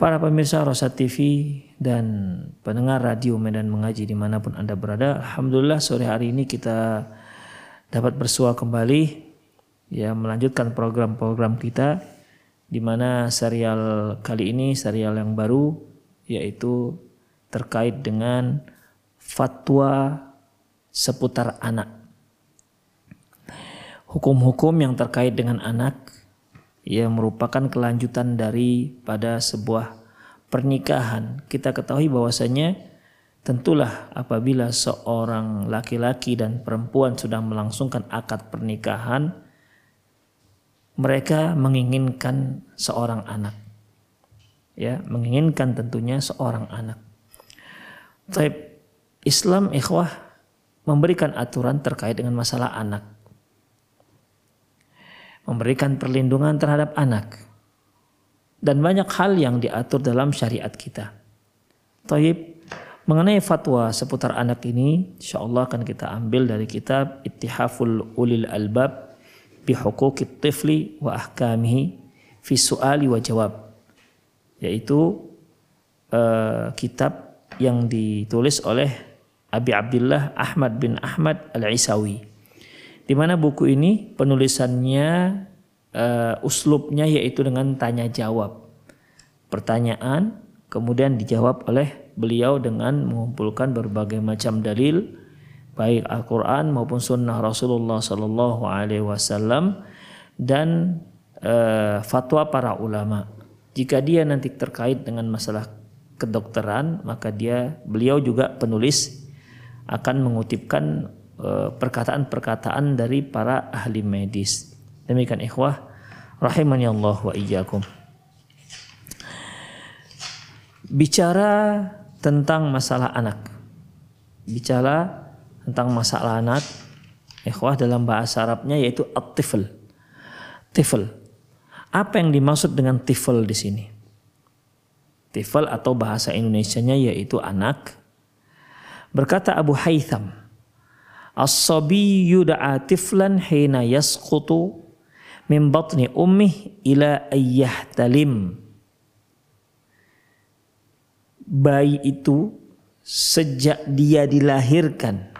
Para pemirsa Rosa TV dan pendengar radio Medan Mengaji di mana pun Anda berada, Alhamdulillah sore hari ini kita dapat bersua kembali ya melanjutkan program-program kita di mana serial kali ini serial yang baru yaitu terkait dengan fatwa seputar anak. Hukum-hukum yang terkait dengan anak ia merupakan kelanjutan dari pada sebuah pernikahan. Kita ketahui bahwasanya tentulah apabila seorang laki-laki dan perempuan sudah melangsungkan akad pernikahan, mereka menginginkan seorang anak. Ya, menginginkan tentunya seorang anak. Taib Islam ikhwah memberikan aturan terkait dengan masalah anak memberikan perlindungan terhadap anak. Dan banyak hal yang diatur dalam syariat kita. Taib mengenai fatwa seputar anak ini insyaallah akan kita ambil dari kitab Ittihaful Ulil Albab bi Huquqit Tifli wa Ahkamihi fi Su'ali wa Jawab. Yaitu uh, kitab yang ditulis oleh Abi Abdullah Ahmad bin Ahmad Al-Isawi di mana buku ini penulisannya uh, uslubnya yaitu dengan tanya jawab. Pertanyaan kemudian dijawab oleh beliau dengan mengumpulkan berbagai macam dalil baik Al-Qur'an maupun sunnah Rasulullah sallallahu alaihi wasallam dan uh, fatwa para ulama. Jika dia nanti terkait dengan masalah kedokteran, maka dia beliau juga penulis akan mengutipkan perkataan-perkataan dari para ahli medis. Demikian ikhwah rahimani Allah wa iyyakum. Bicara tentang masalah anak. Bicara tentang masalah anak, ikhwah dalam bahasa Arabnya yaitu at-tifl. Tifl. Apa yang dimaksud dengan tifl di sini? Tifl atau bahasa Indonesianya yaitu anak. Berkata Abu Haytham, As-sabi yud'a tiflan hina yasqutu min batni ummih ila ayyahtalim. Bayi itu sejak dia dilahirkan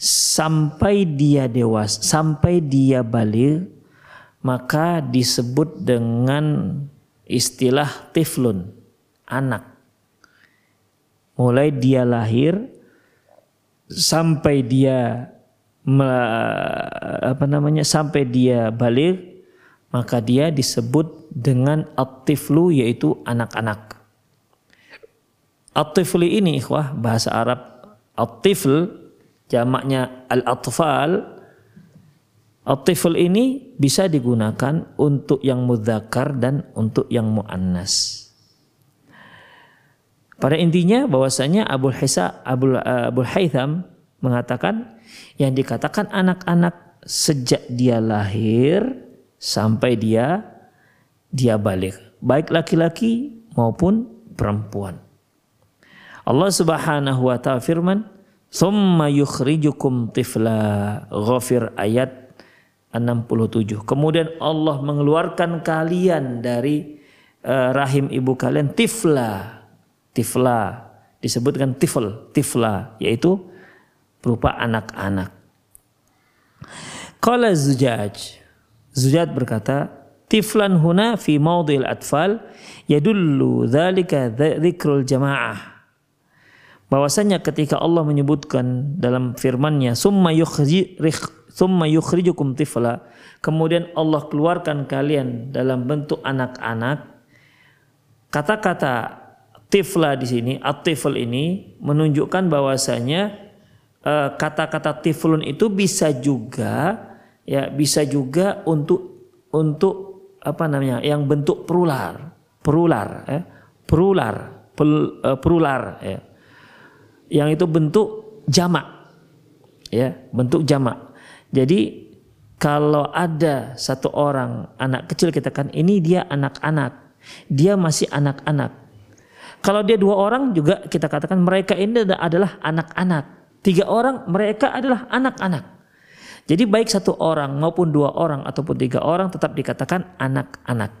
sampai dia dewasa, sampai dia balik, maka disebut dengan istilah tiflun, anak. Mulai dia lahir sampai dia apa namanya sampai dia balik maka dia disebut dengan at-tiflu yaitu anak-anak. At-tifli ini ikhwah bahasa Arab at-tifl jamaknya al-atfal At-tifl ini bisa digunakan untuk yang mudzakkar dan untuk yang muannas. Pada intinya bahwasanya Abu Hisa Abu Abu Haytham mengatakan yang dikatakan anak-anak sejak dia lahir sampai dia dia balik, baik laki-laki maupun perempuan. Allah Subhanahu wa taala firman, "Tsumma yukhrijukum tifla." Ghafir ayat 67. Kemudian Allah mengeluarkan kalian dari uh, rahim ibu kalian tifla. Tifla disebutkan tifl, tifla yaitu berupa anak-anak. Qala Zujaj. Zujaj berkata, tiflan huna fi maudil atfal yadullu dzalika dzikrul jamaah. Bahwasanya ketika Allah menyebutkan dalam firman-Nya summa yukhrij thumma yukhrijukum tifla kemudian Allah keluarkan kalian dalam bentuk anak-anak kata-kata tifla di sini at-tifl ini menunjukkan bahwasanya eh, kata-kata tiflun itu bisa juga ya bisa juga untuk untuk apa namanya yang bentuk perular perular ya perular pel, uh, perular ya yang itu bentuk jamak ya bentuk jamak jadi kalau ada satu orang anak kecil kita kan ini dia anak-anak, dia masih anak-anak. Kalau dia dua orang juga kita katakan mereka ini adalah anak-anak. Tiga orang mereka adalah anak-anak. Jadi baik satu orang maupun dua orang ataupun tiga orang tetap dikatakan anak-anak.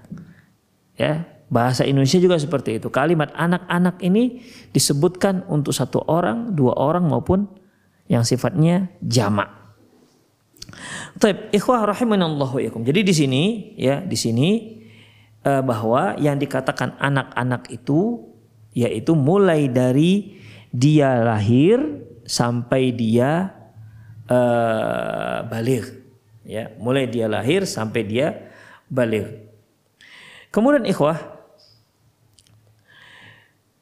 Ya, bahasa Indonesia juga seperti itu. Kalimat anak-anak ini disebutkan untuk satu orang, dua orang maupun yang sifatnya jamak. Taib, ikhwah rahimanallahu yakum. Jadi di sini ya, di sini uh, bahwa yang dikatakan anak-anak itu yaitu mulai dari dia lahir sampai dia uh, balik ya, mulai dia lahir sampai dia balik. Kemudian ikhwah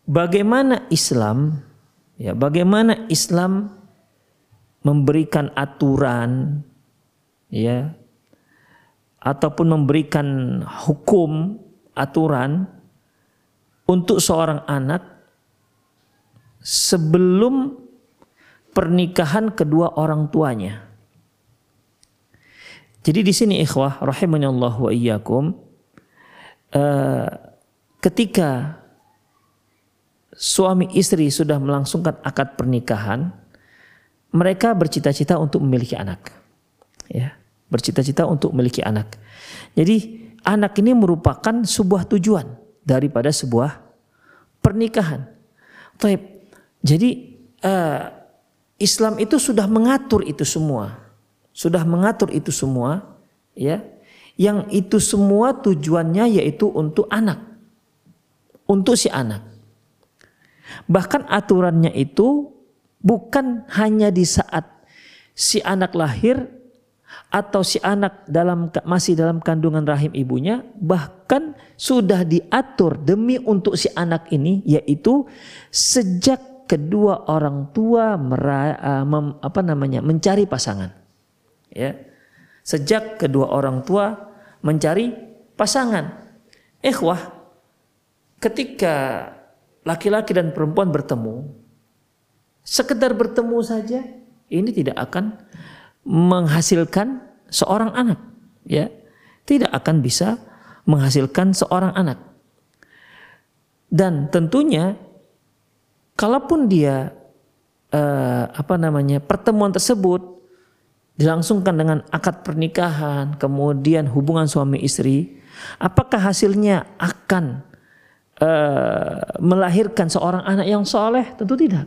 bagaimana Islam ya, bagaimana Islam memberikan aturan ya ataupun memberikan hukum aturan untuk seorang anak sebelum pernikahan kedua orang tuanya. Jadi di sini ikhwah Allah wa iyyakum uh, ketika suami istri sudah melangsungkan akad pernikahan mereka bercita-cita untuk memiliki anak. Ya bercita-cita untuk memiliki anak. Jadi anak ini merupakan sebuah tujuan daripada sebuah pernikahan. Taib. Jadi uh, Islam itu sudah mengatur itu semua, sudah mengatur itu semua, ya. Yang itu semua tujuannya yaitu untuk anak, untuk si anak. Bahkan aturannya itu bukan hanya di saat si anak lahir atau si anak dalam masih dalam kandungan rahim ibunya bahkan sudah diatur demi untuk si anak ini yaitu sejak kedua orang tua mera, uh, mem, apa namanya mencari pasangan. Ya. Sejak kedua orang tua mencari pasangan. Ikhwah ketika laki-laki dan perempuan bertemu sekedar bertemu saja ini tidak akan menghasilkan seorang anak ya. Tidak akan bisa menghasilkan seorang anak. Dan tentunya kalaupun dia eh, apa namanya pertemuan tersebut dilangsungkan dengan akad pernikahan kemudian hubungan suami istri apakah hasilnya akan eh, melahirkan seorang anak yang soleh? Tentu tidak.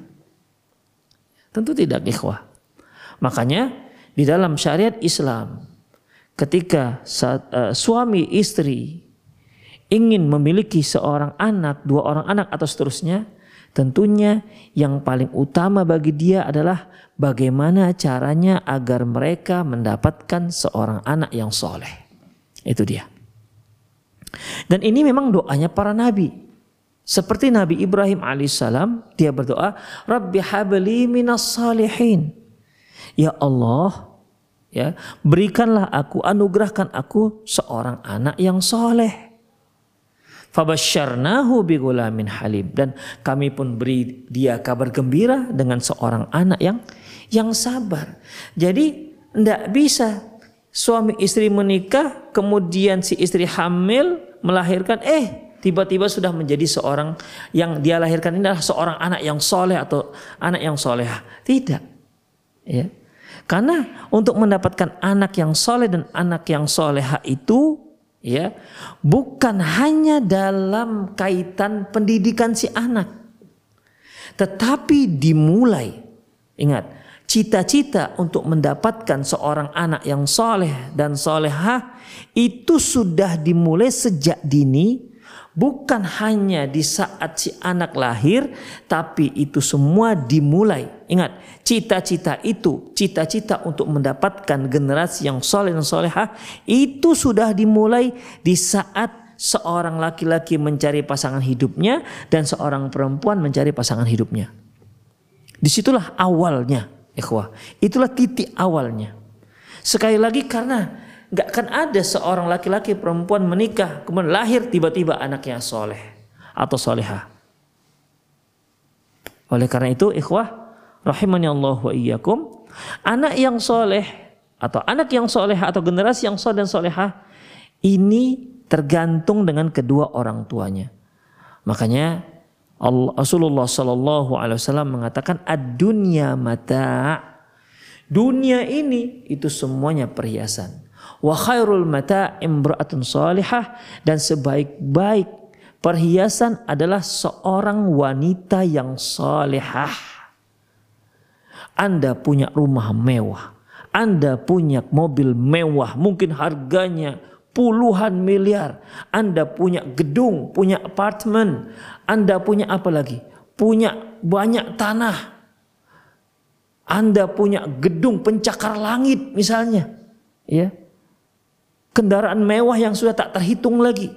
Tentu tidak ikhwah. Makanya di dalam syariat Islam ketika saat, uh, suami istri ingin memiliki seorang anak, dua orang anak atau seterusnya, Tentunya yang paling utama bagi dia adalah bagaimana caranya agar mereka mendapatkan seorang anak yang soleh. Itu dia. Dan ini memang doanya para nabi. Seperti Nabi Ibrahim alaihissalam, dia berdoa, Rabbi habli minas salihin. Ya Allah, ya berikanlah aku, anugerahkan aku seorang anak yang soleh. Fabasyarnahu bigulamin halim dan kami pun beri dia kabar gembira dengan seorang anak yang yang sabar. Jadi tidak bisa suami istri menikah kemudian si istri hamil melahirkan eh tiba-tiba sudah menjadi seorang yang dia lahirkan ini adalah seorang anak yang soleh atau anak yang soleh tidak ya karena untuk mendapatkan anak yang soleh dan anak yang soleha itu ya bukan hanya dalam kaitan pendidikan si anak tetapi dimulai. Ingat cita-cita untuk mendapatkan seorang anak yang soleh dan solehah itu sudah dimulai sejak dini bukan hanya di saat si anak lahir, tapi itu semua dimulai. Ingat, cita-cita itu, cita-cita untuk mendapatkan generasi yang soleh dan solehah, itu sudah dimulai di saat seorang laki-laki mencari pasangan hidupnya dan seorang perempuan mencari pasangan hidupnya. Di situlah awalnya, ikhwah. Itulah titik awalnya. Sekali lagi karena nggak akan ada seorang laki-laki perempuan menikah kemudian lahir tiba-tiba anaknya soleh atau soleha. Oleh karena itu ikhwah rahimani Allah wa iyyakum anak yang soleh atau anak yang soleh atau generasi yang soleh dan soleha ini tergantung dengan kedua orang tuanya. Makanya Rasulullah Shallallahu Alaihi Wasallam mengatakan ad-dunya mata. Dunia ini itu semuanya perhiasan. Wa khairul mata salihah dan sebaik-baik perhiasan adalah seorang wanita yang salihah. Anda punya rumah mewah, Anda punya mobil mewah, mungkin harganya puluhan miliar. Anda punya gedung, punya apartemen, Anda punya apa lagi? Punya banyak tanah. Anda punya gedung pencakar langit misalnya. Ya kendaraan mewah yang sudah tak terhitung lagi.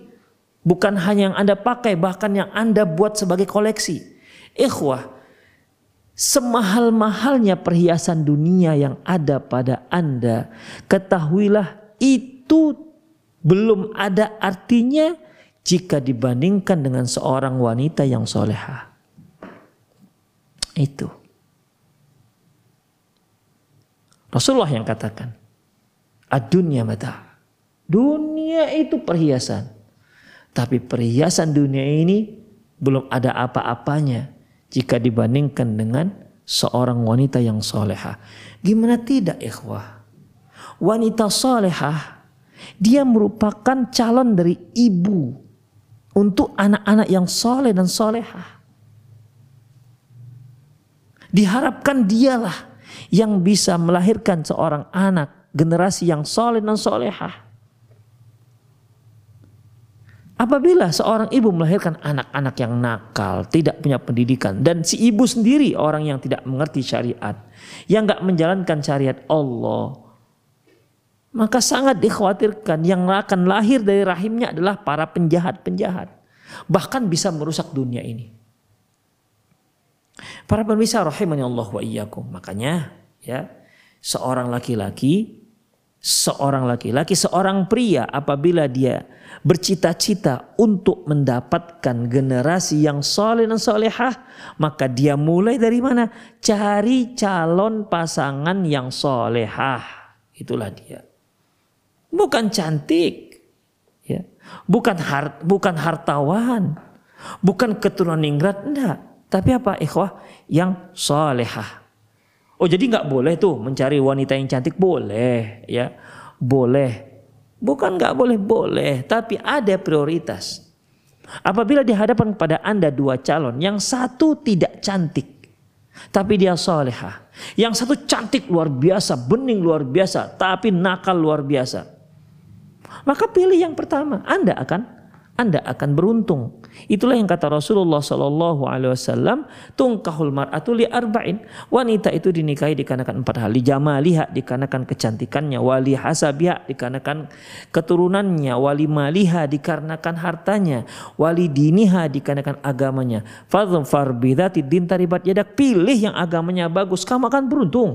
Bukan hanya yang Anda pakai, bahkan yang Anda buat sebagai koleksi. Ikhwah, semahal-mahalnya perhiasan dunia yang ada pada Anda, ketahuilah itu belum ada artinya jika dibandingkan dengan seorang wanita yang soleha. Itu. Rasulullah yang katakan, adunya mata. Dunia itu perhiasan. Tapi perhiasan dunia ini belum ada apa-apanya jika dibandingkan dengan seorang wanita yang soleha. Gimana tidak ikhwah? Wanita soleha dia merupakan calon dari ibu untuk anak-anak yang soleh dan soleha. Diharapkan dialah yang bisa melahirkan seorang anak generasi yang soleh dan solehah. Apabila seorang ibu melahirkan anak-anak yang nakal, tidak punya pendidikan, dan si ibu sendiri orang yang tidak mengerti syariat, yang nggak menjalankan syariat Allah, maka sangat dikhawatirkan yang akan lahir dari rahimnya adalah para penjahat-penjahat, bahkan bisa merusak dunia ini. Para pemirsa rahimani Allah wa iyyakum. Makanya ya, seorang laki-laki seorang laki-laki, seorang pria apabila dia bercita-cita untuk mendapatkan generasi yang soleh dan solehah, maka dia mulai dari mana? Cari calon pasangan yang solehah. Itulah dia. Bukan cantik, ya. bukan hart, bukan hartawan, bukan keturunan ningrat, enggak. Tapi apa ikhwah? Yang solehah. Oh jadi nggak boleh tuh mencari wanita yang cantik boleh ya boleh bukan nggak boleh boleh tapi ada prioritas. Apabila dihadapkan kepada anda dua calon yang satu tidak cantik tapi dia soleha. Yang satu cantik luar biasa bening luar biasa tapi nakal luar biasa. Maka pilih yang pertama anda akan Anda akan beruntung. Itulah yang kata Rasulullah Shallallahu Alaihi Wasallam, tungkahul mar'atu li arba'in. Wanita itu dinikahi dikarenakan empat hal. Li jamaliha dikarenakan kecantikannya, wali hasabiha dikarenakan keturunannya, wali maliha dikarenakan hartanya, wali diniha dikarenakan agamanya. Fadhfar bidzati din taribat yadak. Pilih yang agamanya bagus, kamu akan beruntung.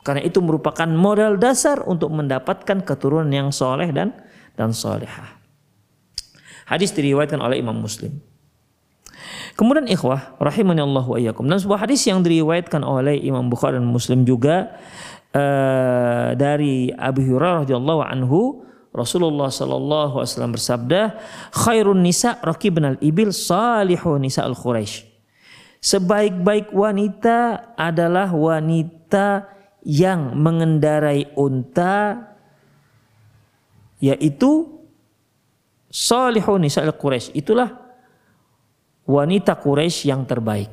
Karena itu merupakan modal dasar untuk mendapatkan keturunan yang soleh dan dan solehah. Hadis diriwayatkan oleh Imam Muslim. Kemudian ikhwah rahimani Allah wa iyyakum. Dan sebuah hadis yang diriwayatkan oleh Imam Bukhari dan Muslim juga uh, dari Abu Hurairah radhiyallahu anhu Rasulullah sallallahu alaihi wasallam bersabda, "Khairun nisa raqibun al-ibil salihu nisa al-Quraisy." Sebaik-baik wanita adalah wanita yang mengendarai unta yaitu Salihun nisa'il Quraisy. Itulah wanita Quraisy yang terbaik.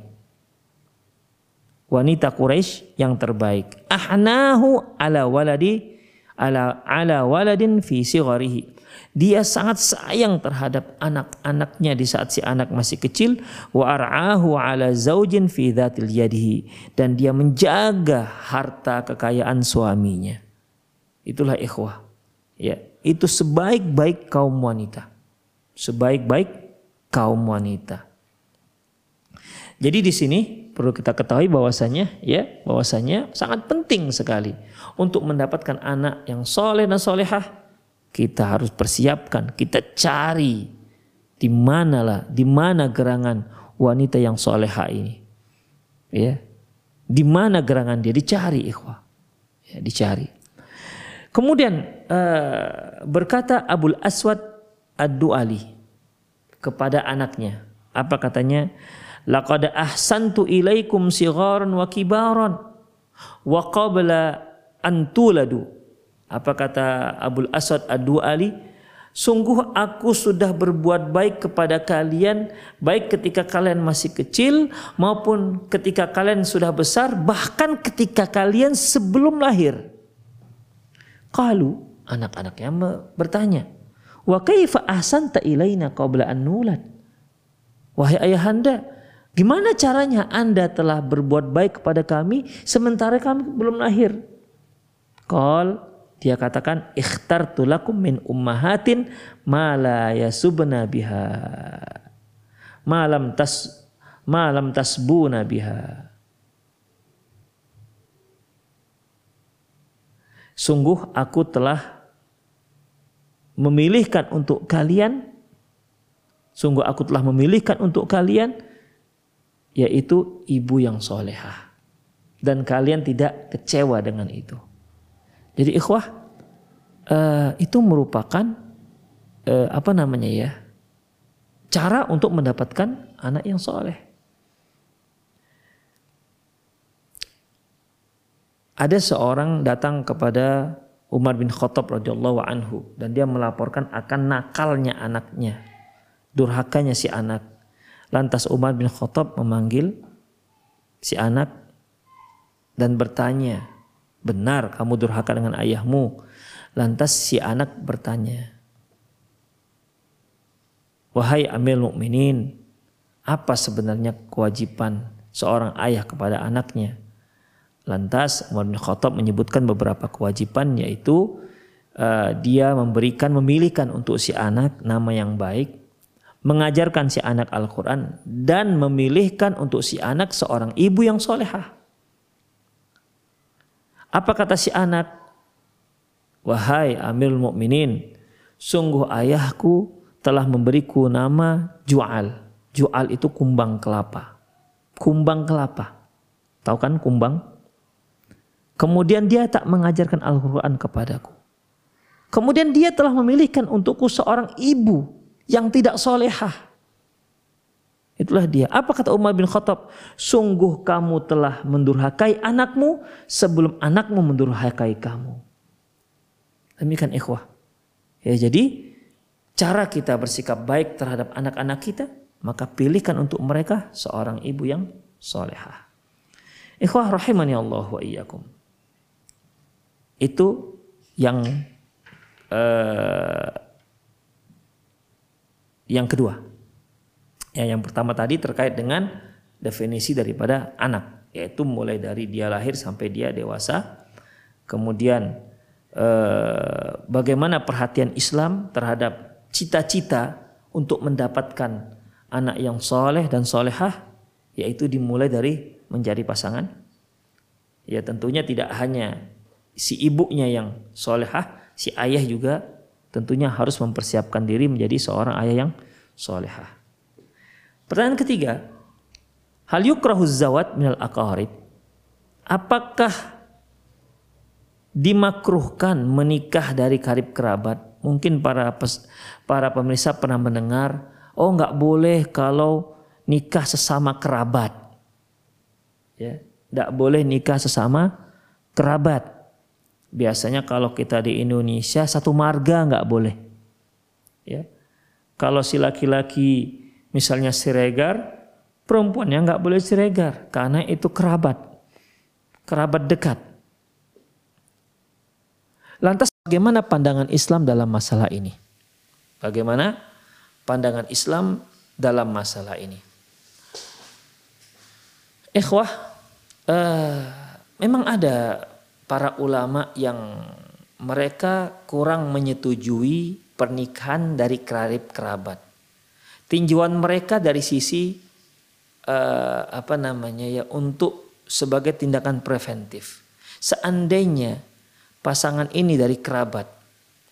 Wanita Quraisy yang terbaik. Ahnahu ala waladi ala ala waladin fi sigharihi. Dia sangat sayang terhadap anak-anaknya di saat si anak masih kecil wa ar'ahu ala zaujin fi dzatil yadihi dan dia menjaga harta kekayaan suaminya. Itulah ikhwah. Ya, itu sebaik-baik kaum wanita sebaik-baik kaum wanita. Jadi di sini perlu kita ketahui bahwasanya ya bahwasanya sangat penting sekali untuk mendapatkan anak yang soleh dan solehah kita harus persiapkan kita cari di mana lah di mana gerangan wanita yang solehah ini. Ya di mana gerangan dia? Dicari ikhwah. Ya, dicari. Kemudian uh, berkata Abul Aswad Ad-Du'ali kepada anaknya. Apa katanya? Laqad ahsantu ilaikum sigharan wa kibaran wa qabla an tuladu. Apa kata Abul Asad Ad-Du'ali? Sungguh aku sudah berbuat baik kepada kalian baik ketika kalian masih kecil maupun ketika kalian sudah besar bahkan ketika kalian sebelum lahir. Kalau anak-anaknya bertanya, Wa kaifa ahsanta ilaina qabla an nulad? Wahai ayahanda, gimana caranya Anda telah berbuat baik kepada kami sementara kami belum lahir? Qal dia katakan ikhtartu lakum min ummahatin ma la yasubna biha. Malam tas malam tasbuna biha. Sungguh aku telah memilihkan untuk kalian sungguh aku telah memilihkan untuk kalian yaitu ibu yang solehah. Dan kalian tidak kecewa dengan itu. Jadi ikhwah uh, itu merupakan uh, apa namanya ya cara untuk mendapatkan anak yang soleh. Ada seorang datang kepada Umar bin Khattab radhiyallahu anhu dan dia melaporkan akan nakalnya anaknya, durhakanya si anak. Lantas Umar bin Khattab memanggil si anak dan bertanya, "Benar kamu durhaka dengan ayahmu?" Lantas si anak bertanya, "Wahai Amil Mukminin, apa sebenarnya kewajiban seorang ayah kepada anaknya?" Lantas Umar bin Khattab menyebutkan beberapa kewajiban yaitu uh, dia memberikan memilihkan untuk si anak nama yang baik, mengajarkan si anak Al-Quran dan memilihkan untuk si anak seorang ibu yang solehah. Apa kata si anak? Wahai Amirul Mukminin, sungguh ayahku telah memberiku nama Jual. Jual itu kumbang kelapa. Kumbang kelapa. Tahu kan kumbang? Kemudian dia tak mengajarkan Al-Quran kepadaku. Kemudian dia telah memilihkan untukku seorang ibu yang tidak solehah. Itulah dia. Apa kata Umar bin Khattab? Sungguh kamu telah mendurhakai anakmu sebelum anakmu mendurhakai kamu. Demikian ikhwah. Ya jadi cara kita bersikap baik terhadap anak-anak kita maka pilihkan untuk mereka seorang ibu yang solehah. Ikhwah rahimani Allah wa iyyakum itu yang uh, yang kedua. Ya, yang pertama tadi terkait dengan definisi daripada anak, yaitu mulai dari dia lahir sampai dia dewasa. Kemudian eh, bagaimana perhatian Islam terhadap cita-cita untuk mendapatkan anak yang soleh dan solehah, yaitu dimulai dari menjadi pasangan. Ya tentunya tidak hanya si ibunya yang solehah, si ayah juga tentunya harus mempersiapkan diri menjadi seorang ayah yang solehah. Pertanyaan ketiga, hal yukrahu zawat minal aqarib? Apakah dimakruhkan menikah dari karib kerabat? Mungkin para pes, para pemirsa pernah mendengar, oh nggak boleh kalau nikah sesama kerabat. Ya, nggak boleh nikah sesama kerabat. Biasanya kalau kita di Indonesia satu marga nggak boleh. Ya, kalau si laki-laki misalnya siregar, perempuannya nggak boleh siregar karena itu kerabat, kerabat dekat. Lantas bagaimana pandangan Islam dalam masalah ini? Bagaimana pandangan Islam dalam masalah ini? Ikhwah, uh, memang ada para ulama yang mereka kurang menyetujui pernikahan dari karib kerabat tinjauan mereka dari sisi uh, apa namanya ya untuk sebagai tindakan preventif. Seandainya pasangan ini dari kerabat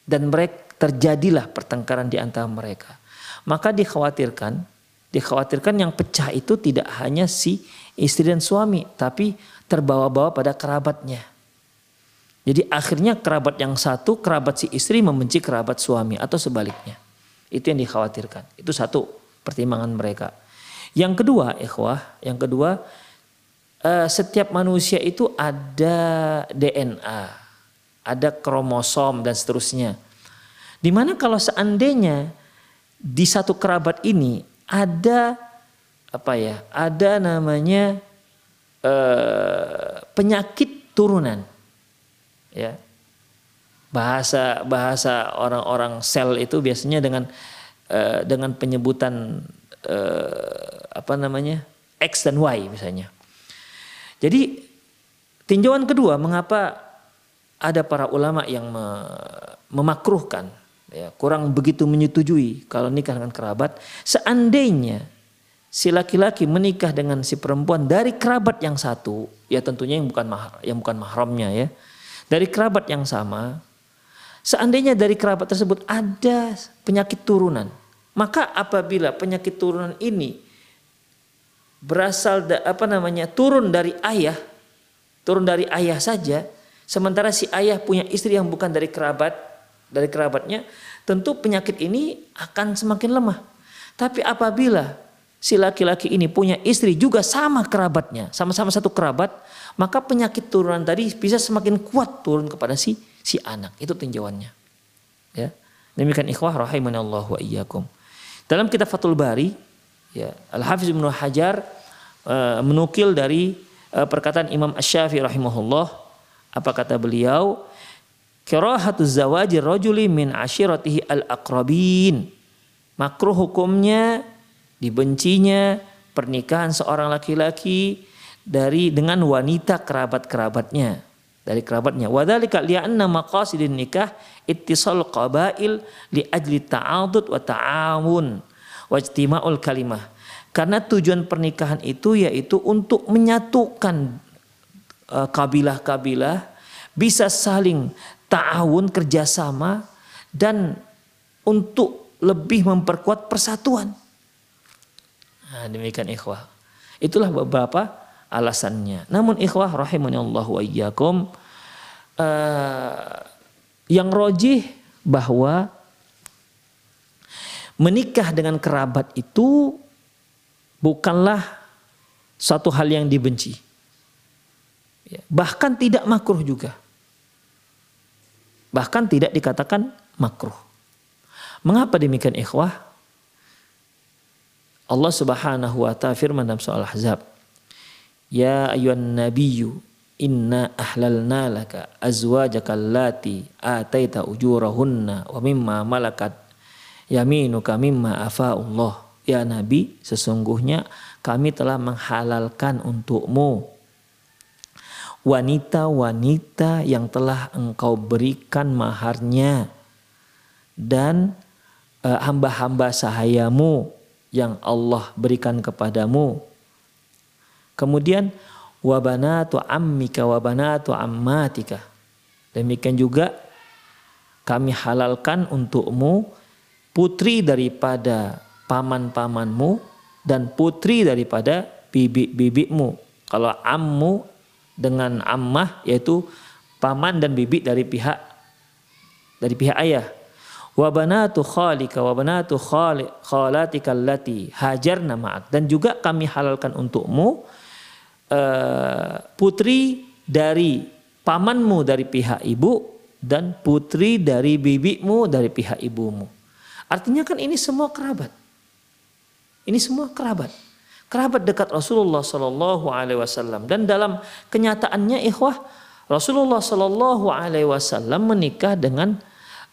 dan mereka terjadilah pertengkaran di antara mereka, maka dikhawatirkan dikhawatirkan yang pecah itu tidak hanya si istri dan suami, tapi terbawa-bawa pada kerabatnya. Jadi akhirnya kerabat yang satu, kerabat si istri membenci kerabat suami atau sebaliknya. Itu yang dikhawatirkan. Itu satu pertimbangan mereka. Yang kedua, ikhwah, yang kedua uh, setiap manusia itu ada DNA, ada kromosom dan seterusnya. Di mana kalau seandainya di satu kerabat ini ada apa ya, ada namanya uh, penyakit turunan, ya bahasa bahasa orang-orang sel itu biasanya dengan uh, dengan penyebutan uh, apa namanya x dan y misalnya. Jadi tinjauan kedua mengapa ada para ulama yang me, memakruhkan ya kurang begitu menyetujui kalau nikah dengan kerabat seandainya si laki-laki menikah dengan si perempuan dari kerabat yang satu ya tentunya yang bukan mahar, yang bukan mahramnya ya dari kerabat yang sama Seandainya dari kerabat tersebut ada penyakit turunan, maka apabila penyakit turunan ini berasal da, apa namanya turun dari ayah, turun dari ayah saja, sementara si ayah punya istri yang bukan dari kerabat, dari kerabatnya, tentu penyakit ini akan semakin lemah. Tapi apabila si laki-laki ini punya istri juga sama kerabatnya, sama-sama satu kerabat, maka penyakit turunan tadi bisa semakin kuat turun kepada si si anak. Itu tinjauannya. Ya. Demikian ikhwah Allah wa iyyakum. Dalam kitab Fathul Bari, ya, Al-Hafiz Ibnu Hajar uh, menukil dari uh, perkataan Imam Asy-Syafi'i rahimahullah apa kata beliau? Karahatu zawaji rajuli min ashiratihi al-aqrabin. Makruh hukumnya dibencinya pernikahan seorang laki-laki dari dengan wanita kerabat-kerabatnya dari kerabatnya. Wadzalika li'anna maqasidin nikah ittisal qabail li ajli ta'adud wa ta'awun wa ijtima'ul kalimah. Karena tujuan pernikahan itu yaitu untuk menyatukan uh, kabilah-kabilah bisa saling ta'awun kerjasama dan untuk lebih memperkuat persatuan. Nah, demikian ikhwah. Itulah beberapa alasannya. Namun ikhwah rahimani Allah wa iyyakum uh, yang rojih bahwa menikah dengan kerabat itu bukanlah suatu hal yang dibenci. Ya, bahkan tidak makruh juga. Bahkan tidak dikatakan makruh. Mengapa demikian ikhwah? Allah Subhanahu wa taala firman dalam soal Ahzab, Ya ayuhan nabiyyu inna ahlalna laka azwajaka allati ataita ujurahunna wa mimma malakat Yaminuka mimma Allah. Ya Nabi, sesungguhnya kami telah menghalalkan untukmu wanita-wanita yang telah engkau berikan maharnya dan uh, hamba-hamba sahayamu yang Allah berikan kepadamu. Kemudian wabanatu ammika wabanatu ammatika. Demikian juga kami halalkan untukmu putri daripada paman-pamanmu dan putri daripada bibi-bibimu. Kalau ammu dengan ammah yaitu paman dan bibi dari pihak dari pihak ayah. Wa banatu khalika wa banatu khali, khalatika allati hajarna ma'ak dan juga kami halalkan untukmu putri dari pamanmu dari pihak ibu dan putri dari bibimu dari pihak ibumu. Artinya kan ini semua kerabat. Ini semua kerabat kerabat dekat Rasulullah Shallallahu Alaihi Wasallam dan dalam kenyataannya ikhwah Rasulullah Shallallahu Alaihi Wasallam menikah dengan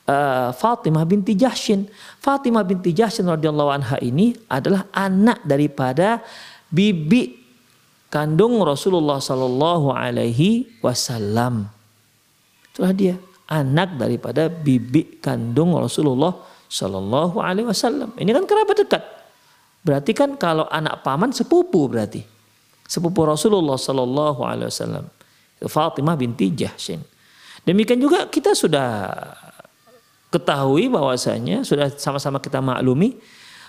uh, Fatimah binti Jahshin. Fatimah binti Jahshin radhiyallahu anha ini adalah anak daripada bibi kandung Rasulullah Shallallahu Alaihi Wasallam. Itulah dia anak daripada bibi kandung Rasulullah Shallallahu Alaihi Wasallam. Ini kan kerabat dekat. Berarti kan kalau anak paman sepupu berarti. Sepupu Rasulullah Sallallahu Alaihi Wasallam. Fatimah binti Jahshin. Demikian juga kita sudah ketahui bahwasanya sudah sama-sama kita maklumi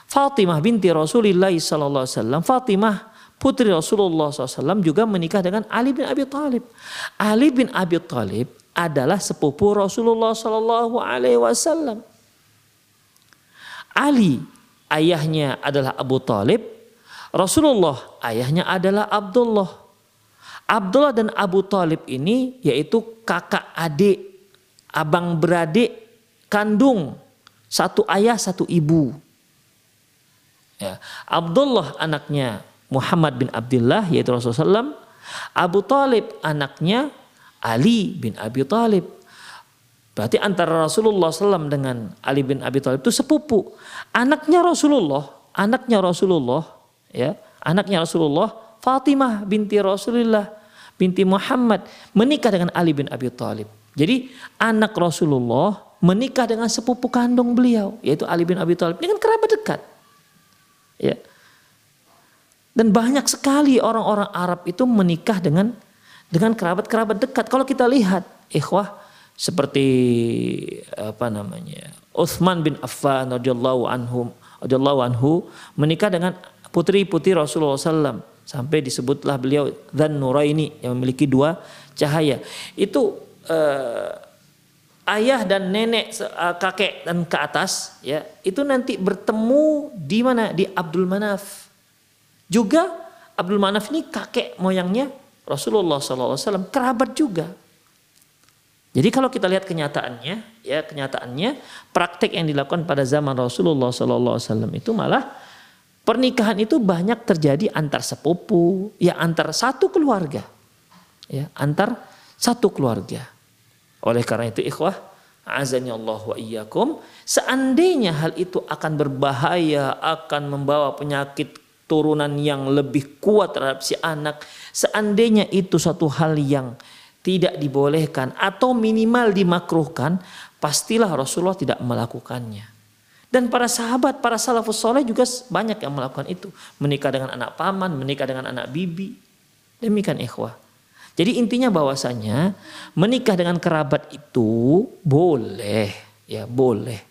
Fatimah binti Rasulullah Sallallahu Alaihi Wasallam. Fatimah putri Rasulullah SAW juga menikah dengan Ali bin Abi Thalib. Ali bin Abi Thalib adalah sepupu Rasulullah Sallallahu Alaihi Wasallam. Ali ayahnya adalah Abu Talib, Rasulullah ayahnya adalah Abdullah. Abdullah dan Abu Talib ini yaitu kakak adik, abang beradik, kandung, satu ayah satu ibu. Ya. Abdullah anaknya Muhammad bin Abdullah yaitu Rasulullah SAW. Abu Talib anaknya Ali bin Abi Talib. Berarti antara Rasulullah SAW dengan Ali bin Abi Thalib itu sepupu. Anaknya Rasulullah, anaknya Rasulullah, ya, anaknya Rasulullah, Fatimah binti Rasulullah binti Muhammad menikah dengan Ali bin Abi Thalib. Jadi anak Rasulullah menikah dengan sepupu kandung beliau, yaitu Ali bin Abi Thalib. Ini kan kerabat dekat. Ya. Dan banyak sekali orang-orang Arab itu menikah dengan dengan kerabat-kerabat dekat. Kalau kita lihat, ikhwah, seperti apa namanya Uthman bin Affan radhiyallahu anhu radhiyallahu anhu menikah dengan putri-putri Rasulullah SAW sampai disebutlah beliau dan Nuraini yang memiliki dua cahaya. Itu uh, ayah dan nenek uh, kakek dan ke atas ya itu nanti bertemu di mana? Di Abdul Manaf juga Abdul Manaf ini kakek moyangnya Rasulullah SAW kerabat juga jadi kalau kita lihat kenyataannya, ya kenyataannya praktek yang dilakukan pada zaman Rasulullah SAW itu malah pernikahan itu banyak terjadi antar sepupu, ya antar satu keluarga, ya antar satu keluarga. Oleh karena itu ikhwah, azani Allah wa iyyakum, seandainya hal itu akan berbahaya, akan membawa penyakit turunan yang lebih kuat terhadap si anak, seandainya itu satu hal yang tidak dibolehkan atau minimal dimakruhkan, pastilah Rasulullah tidak melakukannya. Dan para sahabat, para salafus soleh juga banyak yang melakukan itu. Menikah dengan anak paman, menikah dengan anak bibi. Demikian ikhwah. Jadi intinya bahwasanya menikah dengan kerabat itu boleh, ya boleh.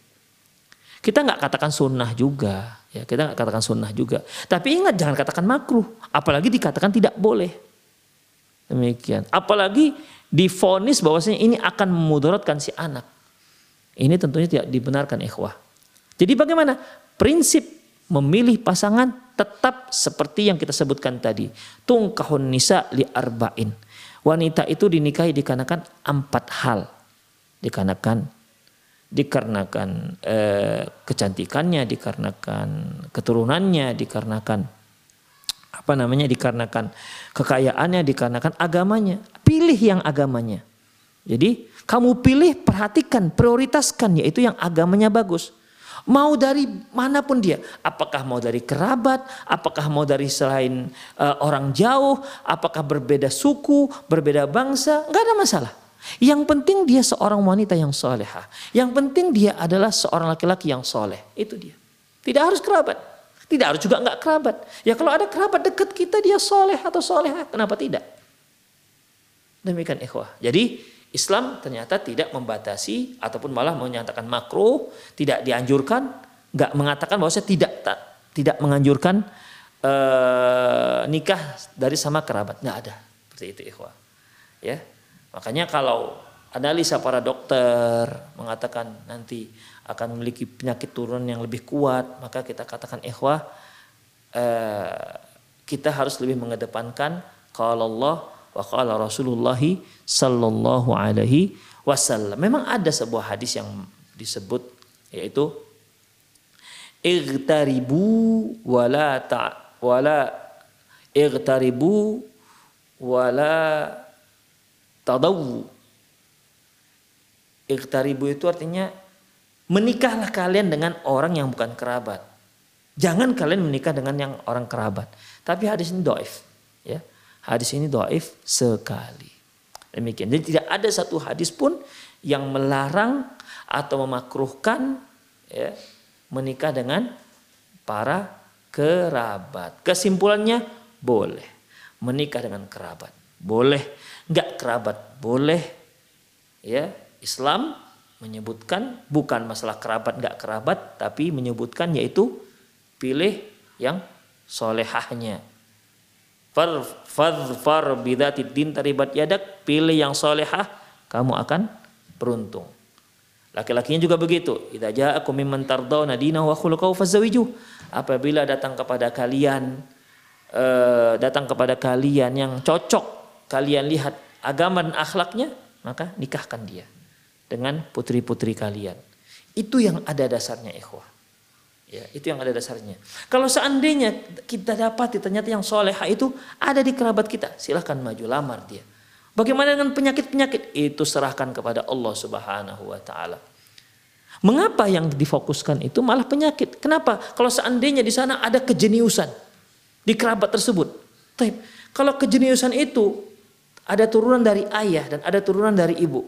Kita nggak katakan sunnah juga, ya kita nggak katakan sunnah juga. Tapi ingat jangan katakan makruh, apalagi dikatakan tidak boleh. Demikian. Apalagi difonis bahwasanya ini akan memudaratkan si anak. Ini tentunya tidak dibenarkan ikhwah. Jadi bagaimana? Prinsip memilih pasangan tetap seperti yang kita sebutkan tadi. Tungkahun nisa li arba'in. Wanita itu dinikahi dikarenakan empat hal. Dikarenakan dikarenakan eh, kecantikannya, dikarenakan keturunannya, dikarenakan apa namanya dikarenakan kekayaannya, dikarenakan agamanya. Pilih yang agamanya. Jadi kamu pilih, perhatikan, prioritaskan yaitu yang agamanya bagus. Mau dari mana pun dia, apakah mau dari kerabat, apakah mau dari selain uh, orang jauh, apakah berbeda suku, berbeda bangsa, nggak ada masalah. Yang penting dia seorang wanita yang soleha. Yang penting dia adalah seorang laki-laki yang soleh. Itu dia. Tidak harus kerabat. Tidak harus juga nggak kerabat. Ya kalau ada kerabat dekat kita dia soleh atau soleha, kenapa tidak? Demikian ikhwah. Jadi Islam ternyata tidak membatasi ataupun malah menyatakan makruh, tidak dianjurkan, nggak mengatakan bahwa saya tidak tak, tidak menganjurkan uh, nikah dari sama kerabat, nggak ada seperti itu ikhwah. Ya, makanya kalau analisa para dokter mengatakan nanti akan memiliki penyakit turun yang lebih kuat, maka kita katakan ikhwah uh, kita harus lebih mengedepankan kalau Allah wa qala Rasulullah sallallahu alaihi wasallam. Memang ada sebuah hadis yang disebut yaitu igtaribu wala ta wala igtaribu wala tadawu. Igtaribu itu artinya menikahlah kalian dengan orang yang bukan kerabat. Jangan kalian menikah dengan yang orang kerabat. Tapi hadis ini doif. Ya. Hadis ini doif sekali. Demikian. Jadi tidak ada satu hadis pun yang melarang atau memakruhkan ya, menikah dengan para kerabat. Kesimpulannya boleh menikah dengan kerabat. Boleh, enggak kerabat boleh. Ya, Islam menyebutkan bukan masalah kerabat enggak kerabat, tapi menyebutkan yaitu pilih yang solehahnya Fadfar bidatid din taribat yadak. Pilih yang solehah, kamu akan beruntung. Laki-lakinya juga begitu. Idza ja'akum mimman tardawna dinahu wa khuluquhu fazawiju. Apabila datang kepada kalian uh, datang kepada kalian yang cocok kalian lihat agama dan akhlaknya, maka nikahkan dia dengan putri-putri kalian. Itu yang ada dasarnya ikhwah. Ya, itu yang ada dasarnya. Kalau seandainya kita dapat ternyata yang soleha itu ada di kerabat kita, silahkan maju lamar dia. Bagaimana dengan penyakit-penyakit? Itu serahkan kepada Allah Subhanahu wa taala. Mengapa yang difokuskan itu malah penyakit? Kenapa? Kalau seandainya di sana ada kejeniusan di kerabat tersebut. Taip. Kalau kejeniusan itu ada turunan dari ayah dan ada turunan dari ibu.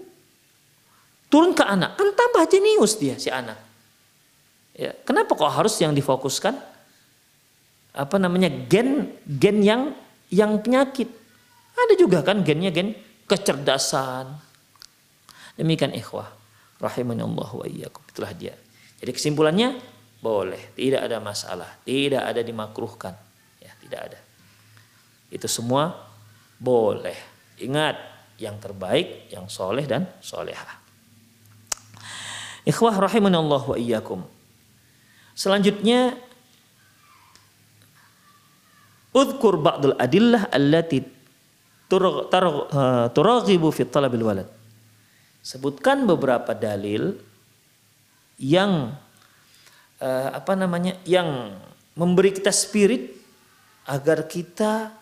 Turun ke anak, kan tambah jenius dia si anak. Ya, kenapa kok harus yang difokuskan? Apa namanya gen gen yang yang penyakit? Ada juga kan gennya gen kecerdasan. Demikian ikhwah rahimani Allah wa iyyakum. Itulah dia. Jadi kesimpulannya boleh, tidak ada masalah, tidak ada dimakruhkan. Ya, tidak ada. Itu semua boleh. Ingat yang terbaik, yang soleh dan solehah. Ikhwah rahimani Allah wa iyyakum. Selanjutnya Udhkur ba'dul adillah allati turaghibu fi talabil walad. Sebutkan beberapa dalil yang uh, apa namanya yang memberi kita spirit agar kita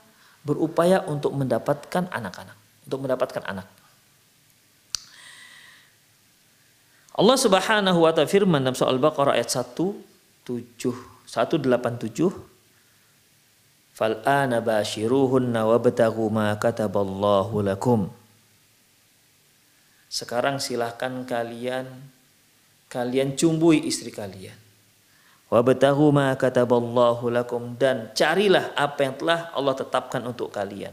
berupaya untuk mendapatkan anak-anak, untuk mendapatkan anak. Allah Subhanahu wa taala firman dalam surah Al-Baqarah ayat 1 7 187 Fal ana bashiruhunna wabtaghu ma kataballahu lakum. Sekarang silahkan kalian kalian cumbui istri kalian. Wabtaghu ma kataballahu lakum dan carilah apa yang telah Allah tetapkan untuk kalian.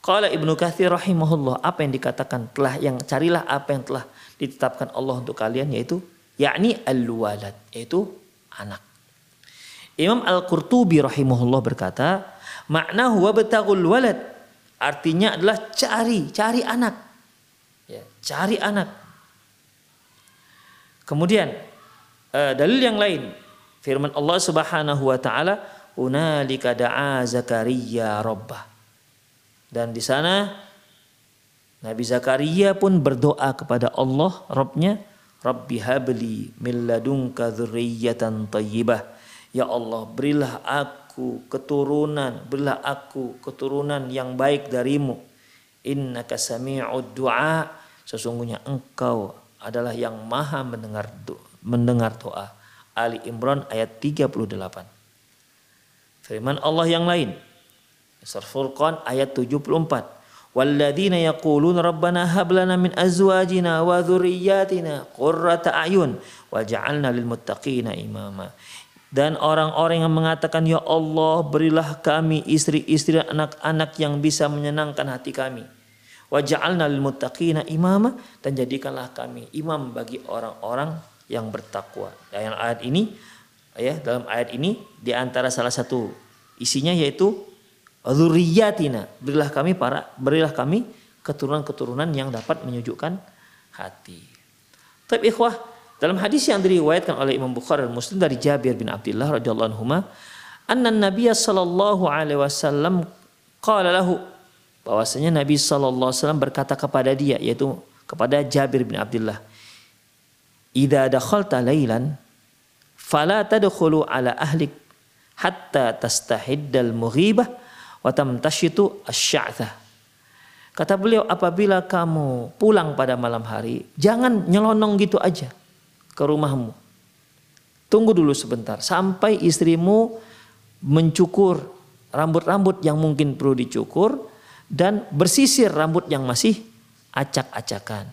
Qala Ibnu Katsir rahimahullah, apa yang dikatakan telah yang carilah apa yang telah ditetapkan Allah untuk kalian yaitu yakni al-walad, yaitu anak. Imam Al-Qurtubi rahimahullah berkata, makna huwa betagul walad artinya adalah cari, cari anak. Ya, cari anak. Kemudian uh, dalil yang lain firman Allah Subhanahu wa taala unalika da'a Zakaria rabbah. Dan di sana Nabi Zakaria pun berdoa kepada Allah Rabbnya Rabbi habli min ladunka dzurriyyatan. Ya Allah, berilah aku keturunan, berilah aku keturunan yang baik darimu. Innaka sami'ud du'a. Sesungguhnya engkau adalah yang maha mendengar mendengar doa. Ali Imran ayat 38. Firman Allah yang lain. Surah Furqan ayat 74. Walladzina yaqulun rabbana hab lana min azwajina wa dzurriyyatina qurrata a'yun waj'alna lil muttaqina imama. Dan orang-orang yang mengatakan ya Allah berilah kami istri-istri anak-anak yang bisa menyenangkan hati kami. Waj'alna lil muttaqina imama dan jadikanlah kami imam bagi orang-orang yang bertakwa. Dan ayat ini ya dalam ayat ini di antara salah satu isinya yaitu Zuriyatina, berilah kami para berilah kami keturunan-keturunan yang dapat menyejukkan hati. Tapi ikhwah, dalam hadis yang diriwayatkan oleh Imam Bukhari dan Muslim dari Jabir bin Abdullah radhiyallahu anhu, anna Nabi sallallahu alaihi wasallam qala lahu bahwasanya Nabi sallallahu alaihi wasallam berkata kepada dia yaitu kepada Jabir bin Abdullah, "Idza dakhalta lailan fala tadkhulu ala ahlik hatta tastahiddal mughibah Watam tashitu asy'atha. Kata beliau apabila kamu pulang pada malam hari, jangan nyelonong gitu aja ke rumahmu. Tunggu dulu sebentar sampai istrimu mencukur rambut-rambut yang mungkin perlu dicukur dan bersisir rambut yang masih acak-acakan.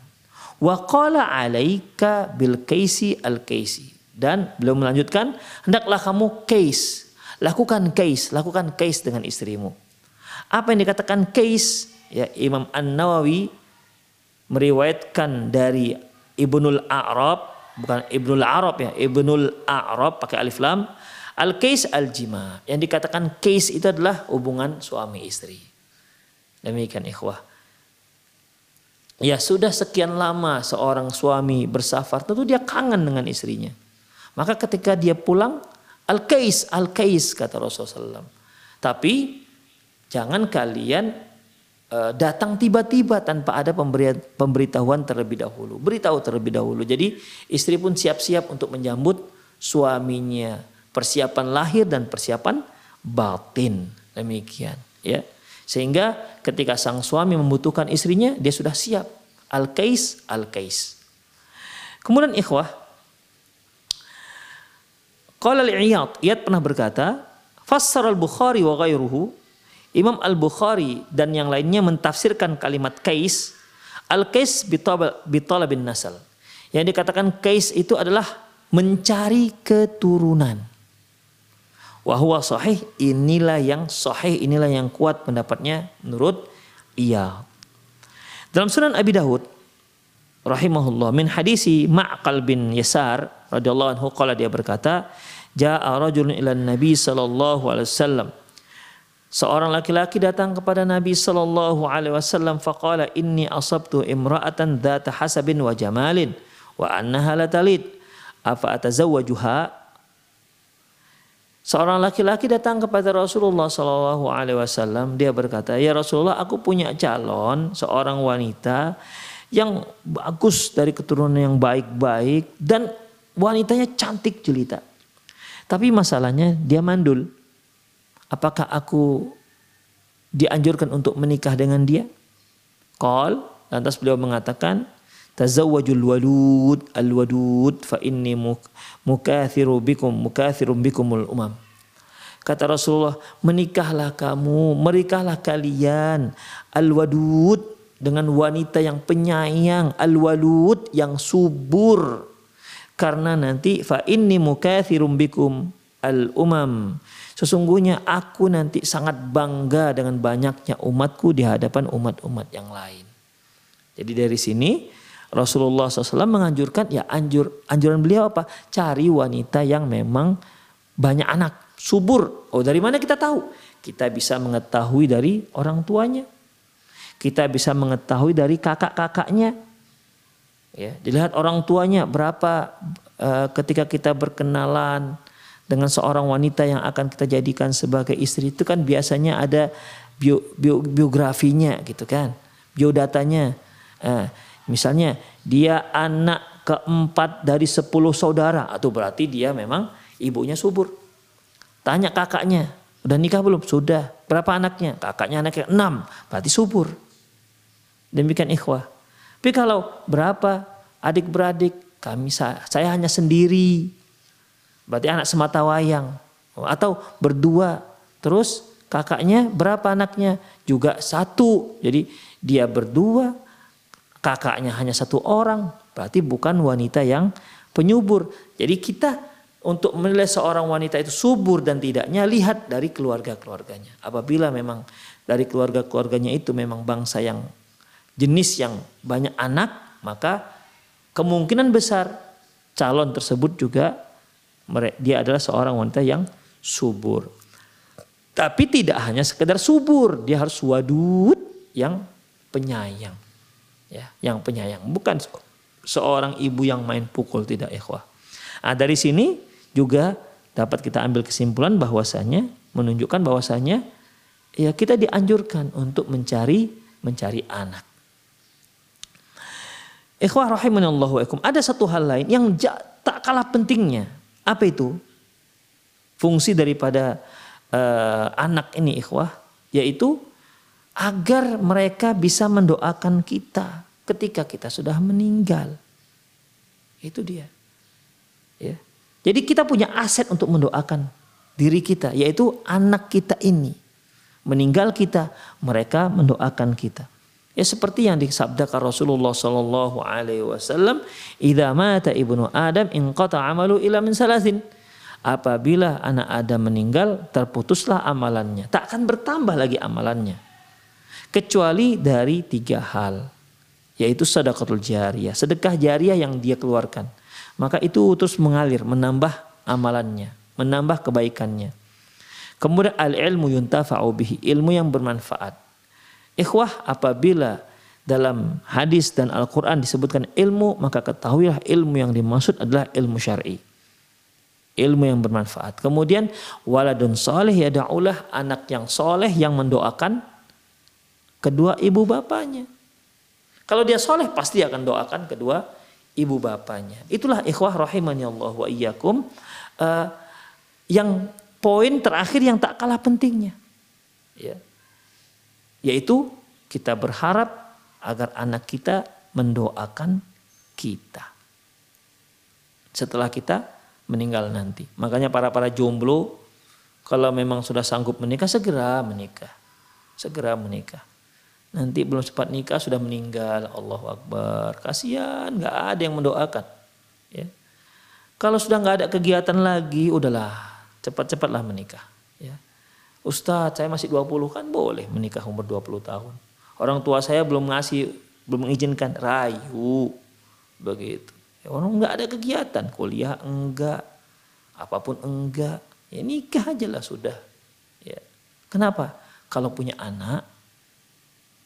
Wa qala alaika bil kaisi al kaisi. Dan beliau melanjutkan, hendaklah kamu case Lakukan case, lakukan case dengan istrimu. Apa yang dikatakan case? Ya, Imam An-Nawawi meriwayatkan dari Ibnul A'rab, bukan Ibnul Arab ya, Ibnul A'rab pakai alif lam. Al-case al-jima. Yang dikatakan case itu adalah hubungan suami istri. Demikian ikhwah. Ya sudah sekian lama seorang suami bersafar, tentu dia kangen dengan istrinya. Maka ketika dia pulang, Al-Kais, Al-Kais kata Rasulullah SAW. Tapi jangan kalian uh, datang tiba-tiba tanpa ada pemberitahuan terlebih dahulu. Beritahu terlebih dahulu. Jadi istri pun siap-siap untuk menyambut suaminya. Persiapan lahir dan persiapan batin. Demikian. ya. Sehingga ketika sang suami membutuhkan istrinya, dia sudah siap. Al-Kais, Al-Kais. Kemudian ikhwah, Qala al-Iyad, Iyad pernah berkata, fassar al-Bukhari wa ghairuhu, Imam al-Bukhari dan yang lainnya mentafsirkan kalimat kais, al-kais bin nasal. Yang dikatakan kais itu adalah mencari keturunan. Wahwa sahih, inilah yang sahih, inilah yang kuat pendapatnya menurut iya. Dalam sunan Abi Dawud, rahimahullah min hadisi Ma'qal bin Yasar radhiyallahu anhu qala dia berkata jaa rajulun ila nabi sallallahu alaihi wasallam. Seorang laki-laki datang kepada Nabi sallallahu alaihi wasallam faqala inni asabtu imra'atan dzata hasabin wa jamalin wa annaha latalid afa atazawwajuha Seorang laki-laki datang kepada Rasulullah Sallallahu Alaihi Wasallam. Dia berkata, ya Rasulullah, aku punya calon seorang wanita yang bagus dari keturunan yang baik-baik dan wanitanya cantik jelita. Tapi masalahnya dia mandul. Apakah aku dianjurkan untuk menikah dengan dia? Qal, lantas beliau mengatakan, tazawwajul walud al wadud fa inni mukathiru bikum mukathirum bikumul umam. Kata Rasulullah, menikahlah kamu, menikahlah kalian al wadud dengan wanita yang penyayang al-walud yang subur. Karena nanti fa inni mukathirum bikum al-umam. Sesungguhnya aku nanti sangat bangga dengan banyaknya umatku di hadapan umat-umat yang lain. Jadi dari sini Rasulullah SAW menganjurkan ya anjur anjuran beliau apa? Cari wanita yang memang banyak anak subur. Oh dari mana kita tahu? Kita bisa mengetahui dari orang tuanya. Kita bisa mengetahui dari kakak-kakaknya. Ya, dilihat orang tuanya berapa uh, ketika kita berkenalan dengan seorang wanita yang akan kita jadikan sebagai istri. Itu kan biasanya ada bio, bio, biografinya gitu kan, biodatanya. Uh, misalnya dia anak keempat dari sepuluh saudara, atau berarti dia memang ibunya subur. Tanya kakaknya, udah nikah belum? Sudah. Berapa anaknya? Kakaknya anaknya enam, berarti subur. Demikian ikhwah. Tapi kalau berapa adik-beradik kami saya hanya sendiri. Berarti anak semata wayang. Atau berdua. Terus kakaknya berapa anaknya? Juga satu. Jadi dia berdua, kakaknya hanya satu orang. Berarti bukan wanita yang penyubur. Jadi kita untuk menilai seorang wanita itu subur dan tidaknya lihat dari keluarga-keluarganya. Apabila memang dari keluarga-keluarganya itu memang bangsa yang jenis yang banyak anak, maka kemungkinan besar calon tersebut juga dia adalah seorang wanita yang subur. Tapi tidak hanya sekedar subur, dia harus wadud yang penyayang. Ya, yang penyayang, bukan seorang ibu yang main pukul tidak ikhwah. Nah, dari sini juga dapat kita ambil kesimpulan bahwasanya menunjukkan bahwasanya ya kita dianjurkan untuk mencari mencari anak. Ikhwah rahimanallahu wa Ada satu hal lain yang tak kalah pentingnya. Apa itu? Fungsi daripada uh, anak ini ikhwah yaitu agar mereka bisa mendoakan kita ketika kita sudah meninggal. Itu dia. Ya. Jadi kita punya aset untuk mendoakan diri kita, yaitu anak kita ini. Meninggal kita, mereka mendoakan kita. Ya seperti yang disabdakan Rasulullah Sallallahu Alaihi Wasallam, "Idza mata ibnu Adam in qata amalu ila min salasin." Apabila anak Adam meninggal, terputuslah amalannya. Tak akan bertambah lagi amalannya. Kecuali dari tiga hal. Yaitu sedekahul jariyah. Sedekah jariah yang dia keluarkan maka itu terus mengalir, menambah amalannya, menambah kebaikannya. Kemudian al-ilmu yuntafa'u bihi, ilmu yang bermanfaat. Ikhwah apabila dalam hadis dan Al-Quran disebutkan ilmu, maka ketahuilah ilmu yang dimaksud adalah ilmu syar'i. Ilmu yang bermanfaat. Kemudian waladun soleh ya da'ulah anak yang soleh yang mendoakan kedua ibu bapaknya. Kalau dia soleh pasti akan doakan kedua ibu bapaknya. Itulah ikhwah rahimani Allah wa iyyakum uh, yang poin terakhir yang tak kalah pentingnya. Ya. Yaitu kita berharap agar anak kita mendoakan kita. Setelah kita meninggal nanti. Makanya para-para jomblo kalau memang sudah sanggup menikah segera menikah. Segera menikah. Nanti belum sempat nikah sudah meninggal. Allahu Akbar. Kasihan, nggak ada yang mendoakan. Ya. Kalau sudah nggak ada kegiatan lagi, udahlah cepat-cepatlah menikah. Ya. Ustadz, saya masih 20 kan boleh menikah umur 20 tahun. Orang tua saya belum ngasih, belum mengizinkan. Rayu. Begitu. Ya, orang nggak ada kegiatan. Kuliah enggak. Apa pun enggak. Ya nikah aja lah sudah. Ya. Kenapa? Kalau punya anak,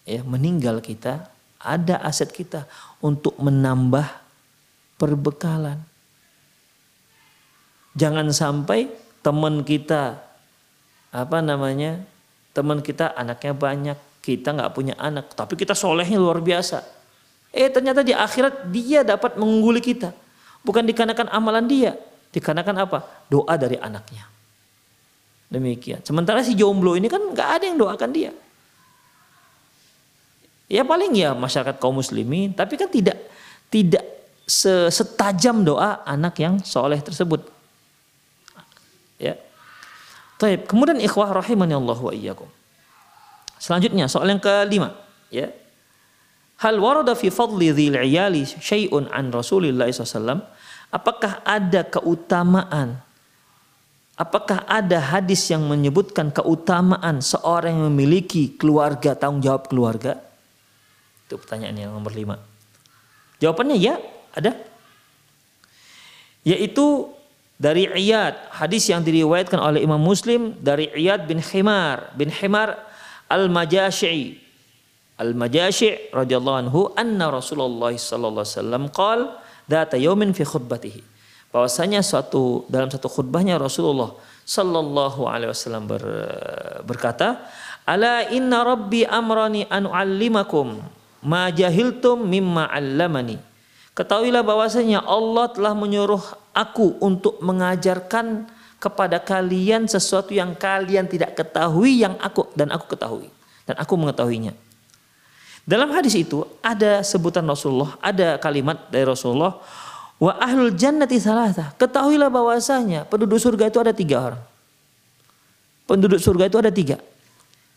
ya meninggal kita ada aset kita untuk menambah perbekalan. Jangan sampai teman kita apa namanya teman kita anaknya banyak kita nggak punya anak tapi kita solehnya luar biasa. Eh ternyata di akhirat dia dapat mengungguli kita bukan dikarenakan amalan dia dikarenakan apa doa dari anaknya. Demikian. Sementara si jomblo ini kan nggak ada yang doakan dia. Ya paling ya masyarakat kaum muslimin, tapi kan tidak tidak setajam doa anak yang soleh tersebut. Ya. Taib. Kemudian ikhwah rahimani Allah wa iyyakum. Selanjutnya soal yang kelima, ya. Hal warada fi fadli dhil iyali syai'un an Rasulillah SAW. Apakah ada keutamaan Apakah ada hadis yang menyebutkan keutamaan seorang yang memiliki keluarga, tanggung jawab keluarga? Itu pertanyaan yang nomor lima. Jawabannya ya, ada. Yaitu dari Iyad, hadis yang diriwayatkan oleh Imam Muslim dari Iyad bin Himar bin Himar Al-Majasyi Al-Majasyi radhiyallahu anhu anna Rasulullah sallallahu alaihi wasallam qala data yaumin fi khutbatihi bahwasanya suatu dalam satu khutbahnya Rasulullah sallallahu alaihi wasallam ber, berkata ala inna rabbi amrani an uallimakum ma jahiltum mimma 'allamani. Ketahuilah bahwasanya Allah telah menyuruh aku untuk mengajarkan kepada kalian sesuatu yang kalian tidak ketahui yang aku dan aku ketahui dan aku mengetahuinya. Dalam hadis itu ada sebutan Rasulullah, ada kalimat dari Rasulullah, Wa ahlul jannati salasa. Ketahuilah bahwasanya penduduk surga itu ada tiga orang. Penduduk surga itu ada tiga.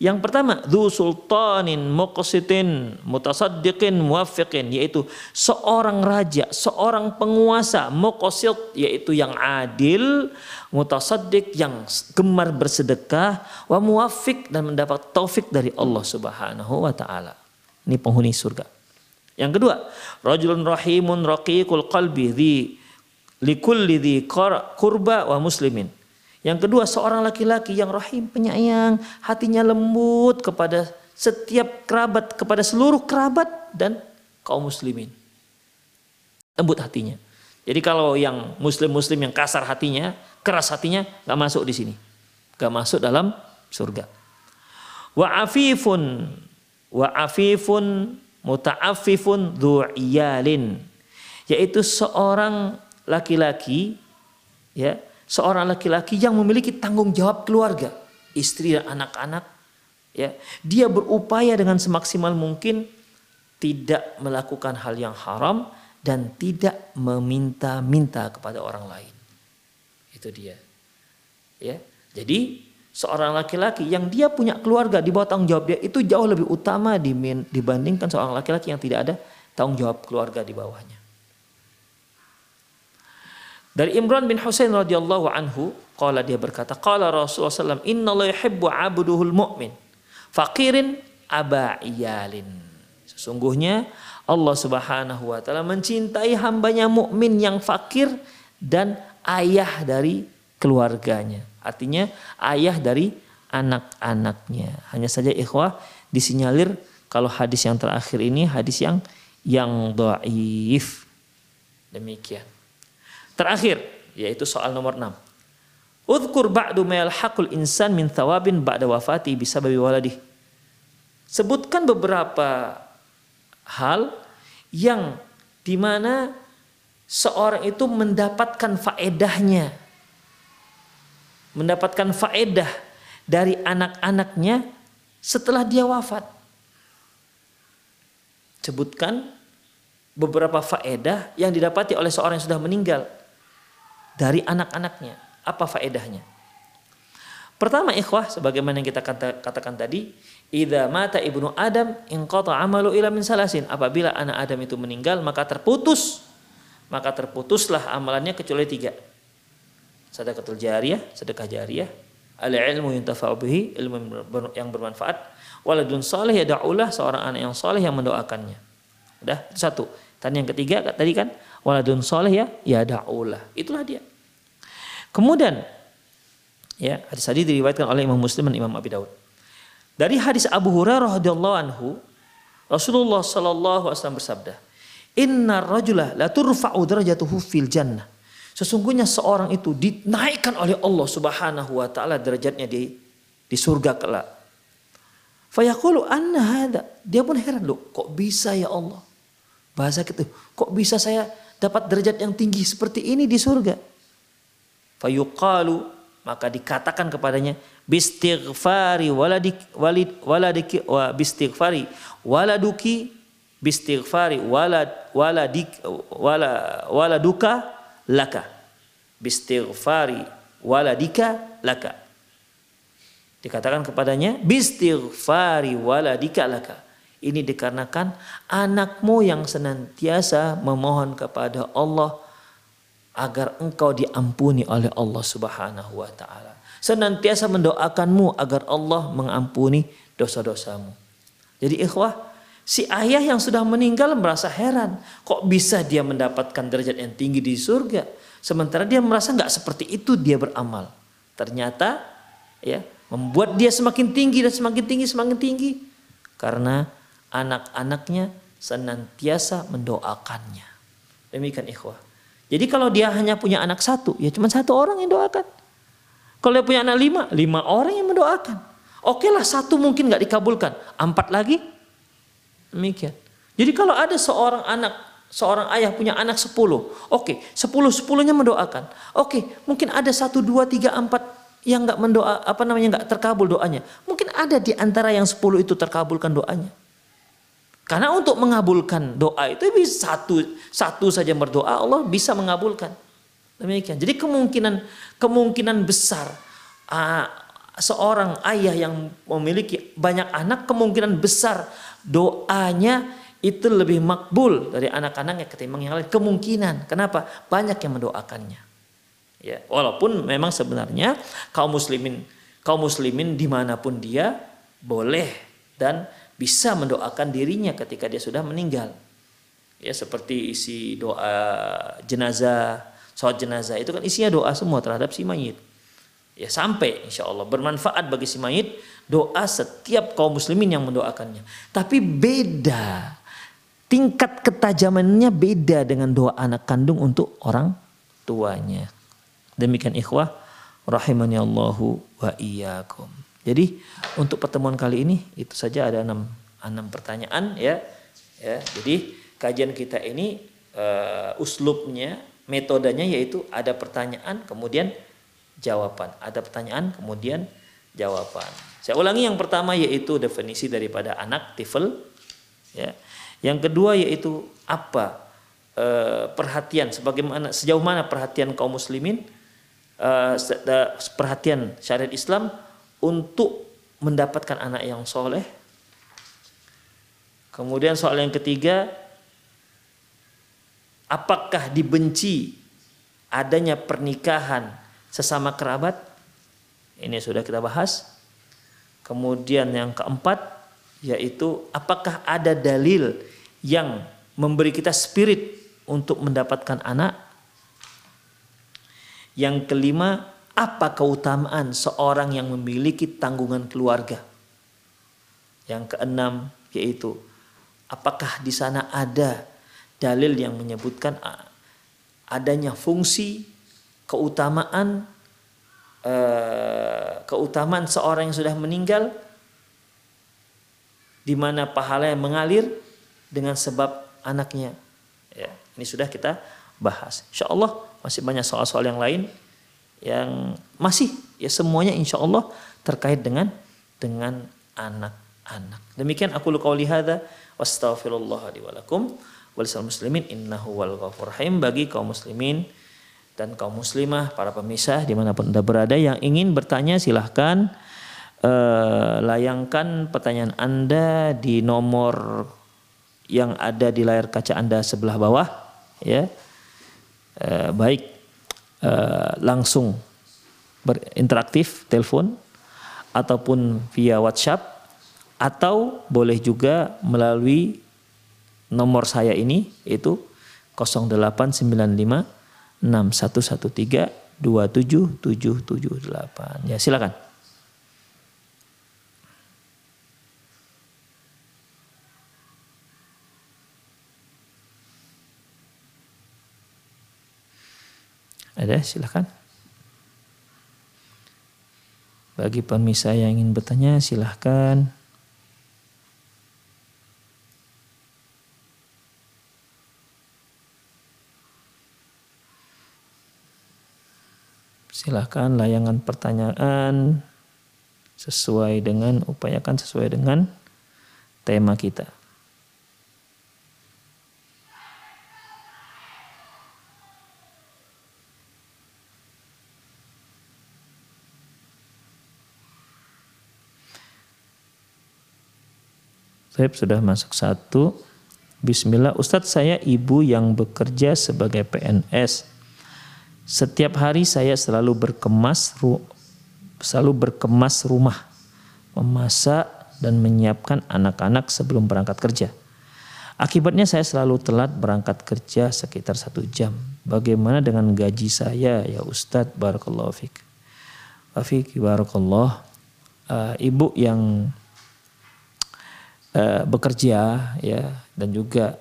Yang pertama, dhu sultanin muqsitin mutasaddiqin muwaffiqin yaitu seorang raja, seorang penguasa muqsit yaitu yang adil, mutasaddiq yang gemar bersedekah, wa muwaffiq dan mendapat taufik dari Allah Subhanahu wa taala. Ini penghuni surga. Yang kedua, rajulun rahimun raqiqul qalbi di likulli di kurba wa muslimin. Yang kedua, seorang laki-laki yang rahim, penyayang, hatinya lembut kepada setiap kerabat, kepada seluruh kerabat dan kaum muslimin. Lembut hatinya. Jadi kalau yang muslim-muslim yang kasar hatinya, keras hatinya, nggak masuk di sini. Nggak masuk dalam surga. Wa afifun, wa afifun muta'affifun yaitu seorang laki-laki ya seorang laki-laki yang memiliki tanggung jawab keluarga istri dan anak-anak ya. Dia berupaya dengan semaksimal mungkin tidak melakukan hal yang haram dan tidak meminta-minta kepada orang lain. Itu dia ya. Jadi seorang laki-laki yang dia punya keluarga di bawah tanggung jawab dia itu jauh lebih utama dibandingkan seorang laki-laki yang tidak ada tanggung jawab keluarga di bawahnya. Dari Imran bin Husain radhiyallahu anhu, qala dia berkata, qala Rasulullah sallam, "Inna Allah yuhibbu 'abduhul mu'min, faqirin aba iyalin." Sesungguhnya Allah Subhanahu wa taala mencintai hambanya mukmin yang fakir dan ayah dari keluarganya. Artinya ayah dari anak-anaknya. Hanya saja ikhwah disinyalir kalau hadis yang terakhir ini hadis yang yang dhaif. Demikian. Terakhir yaitu soal nomor 6. Udhkur ba'du yalhaqul insan min thawabin ba'da wafati bisababi waladih. Sebutkan beberapa hal yang di mana seorang itu mendapatkan faedahnya mendapatkan faedah dari anak-anaknya setelah dia wafat. Sebutkan beberapa faedah yang didapati oleh seorang yang sudah meninggal dari anak-anaknya. Apa faedahnya? Pertama ikhwah sebagaimana yang kita katakan tadi, idza mata ibnu Adam inqata amalu ila min salasin. Apabila anak Adam itu meninggal maka terputus maka terputuslah amalannya kecuali tiga sedekatul jariyah, sedekah jariyah, al ilmu yuntafa'u bihi, ilmu yang bermanfaat, waladun saleh ya da'ulah seorang anak yang saleh yang mendoakannya. Udah, satu. Dan yang ketiga tadi kan waladun saleh ya ya da'ulah. Itulah dia. Kemudian ya, hadis tadi diriwayatkan oleh Imam Muslim dan Imam Abi Daud. Dari hadis Abu Hurairah radhiyallahu anhu, Rasulullah sallallahu alaihi wasallam bersabda, "Inna rajula la turfa'u darajatuhu fil jannah." Sesungguhnya seorang itu dinaikkan oleh Allah Subhanahu wa taala derajatnya di di surga kelak. Fayaqulu anna hada. Dia pun heran loh, kok bisa ya Allah? Bahasa gitu, kok bisa saya dapat derajat yang tinggi seperti ini di surga? Fayuqalu maka dikatakan kepadanya bistighfari waladik walid waladiki wa bistighfari waladuki bistighfari walad waladik wala waladuka laka. Bistighfari waladika laka. Dikatakan kepadanya bistighfari waladika laka ini dikarenakan anakmu yang senantiasa memohon kepada Allah agar engkau diampuni oleh Allah Subhanahu wa taala. Senantiasa mendoakanmu agar Allah mengampuni dosa-dosamu. Jadi ikhwah, Si ayah yang sudah meninggal merasa heran, kok bisa dia mendapatkan derajat yang tinggi di surga, sementara dia merasa nggak seperti itu dia beramal. Ternyata ya membuat dia semakin tinggi dan semakin tinggi semakin tinggi karena anak-anaknya senantiasa mendoakannya. Demikian ikhwah. Jadi kalau dia hanya punya anak satu, ya cuma satu orang yang doakan. Kalau dia punya anak lima, lima orang yang mendoakan. Oke lah satu mungkin nggak dikabulkan, empat lagi Demikian. Jadi kalau ada seorang anak, seorang ayah punya anak sepuluh, oke, sepuluh sepuluhnya mendoakan. Oke, mungkin ada satu dua tiga empat yang nggak mendoa, apa namanya nggak terkabul doanya. Mungkin ada di antara yang sepuluh itu terkabulkan doanya. Karena untuk mengabulkan doa itu bisa satu satu saja berdoa Allah bisa mengabulkan. Demikian. Jadi kemungkinan kemungkinan besar uh, seorang ayah yang memiliki banyak anak kemungkinan besar doanya itu lebih makbul dari anak-anaknya ketimbang yang lain. Kemungkinan. Kenapa? Banyak yang mendoakannya. Ya, walaupun memang sebenarnya kaum muslimin kaum muslimin di mana pun dia boleh dan bisa mendoakan dirinya ketika dia sudah meninggal. Ya seperti isi doa jenazah, sholat jenazah itu kan isinya doa semua terhadap si mayit. Ya sampai insya Allah bermanfaat bagi si mayit doa setiap kaum muslimin yang mendoakannya. Tapi beda tingkat ketajamannya beda dengan doa anak kandung untuk orang tuanya. Demikian ikhwah rahimani Allahu wa iyyakum. Jadi untuk pertemuan kali ini itu saja ada enam, enam pertanyaan ya. ya. Jadi kajian kita ini uh, uslubnya, metodenya yaitu ada pertanyaan kemudian jawaban. Ada pertanyaan kemudian jawaban. Saya ulangi yang pertama yaitu definisi daripada anak tifel ya. Yang kedua yaitu apa e, perhatian sebagaimana sejauh mana perhatian kaum muslimin uh, perhatian syariat Islam untuk mendapatkan anak yang soleh. Kemudian soal yang ketiga, apakah dibenci adanya pernikahan sesama kerabat? Ini sudah kita bahas. Kemudian yang keempat, yaitu apakah ada dalil yang memberi kita spirit untuk mendapatkan anak yang kelima, apa keutamaan seorang yang memiliki tanggungan keluarga? Yang keenam yaitu apakah di sana ada dalil yang menyebutkan adanya fungsi keutamaan eh, keutamaan seorang yang sudah meninggal di mana pahala yang mengalir dengan sebab anaknya. Ya, ini sudah kita bahas. Insya Allah masih banyak soal-soal yang lain yang masih ya semuanya insya Allah terkait dengan dengan anak-anak. Demikian aku lu qauli hadza wastaghfirullah li walisal muslimin innahu wal rahim bagi kaum muslimin dan kaum muslimah para pemisah di mana pun anda berada yang ingin bertanya silahkan uh, layangkan pertanyaan anda di nomor yang ada di layar kaca anda sebelah bawah ya eh, baik eh, langsung berinteraktif telepon ataupun via WhatsApp atau boleh juga melalui nomor saya ini yaitu 0895 6113 27778. Ya silakan. Ada silahkan. Bagi pemirsa yang ingin bertanya silahkan. Silahkan layangan pertanyaan sesuai dengan upayakan sesuai dengan tema kita. Saya sudah masuk satu. Bismillah, Ustadz saya ibu yang bekerja sebagai PNS. Setiap hari saya selalu berkemas selalu berkemas rumah, memasak dan menyiapkan anak-anak sebelum berangkat kerja. Akibatnya saya selalu telat berangkat kerja sekitar satu jam. Bagaimana dengan gaji saya ya Ustadz Barakallahu Fik. Afik. Uh, ibu yang uh, bekerja ya dan juga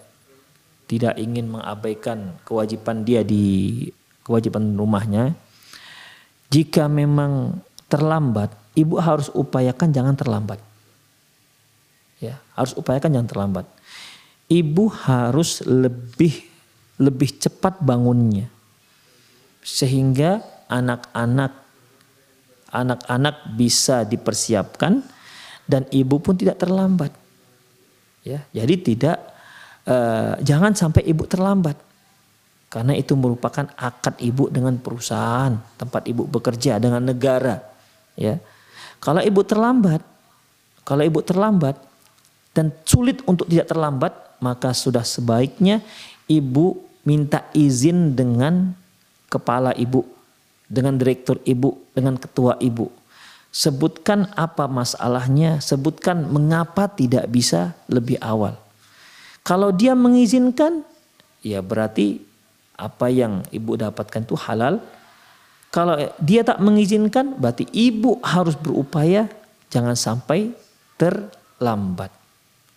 tidak ingin mengabaikan kewajiban dia di kewajiban rumahnya. Jika memang terlambat, ibu harus upayakan jangan terlambat. Ya, harus upayakan jangan terlambat. Ibu harus lebih lebih cepat bangunnya. Sehingga anak-anak anak-anak bisa dipersiapkan dan ibu pun tidak terlambat. Ya, jadi tidak uh, jangan sampai ibu terlambat. Karena itu merupakan akad ibu dengan perusahaan, tempat ibu bekerja dengan negara, ya. Kalau ibu terlambat, kalau ibu terlambat dan sulit untuk tidak terlambat, maka sudah sebaiknya ibu minta izin dengan kepala ibu, dengan direktur ibu, dengan ketua ibu. Sebutkan apa masalahnya, sebutkan mengapa tidak bisa lebih awal. Kalau dia mengizinkan, ya berarti apa yang ibu dapatkan itu halal. Kalau dia tak mengizinkan, berarti ibu harus berupaya jangan sampai terlambat.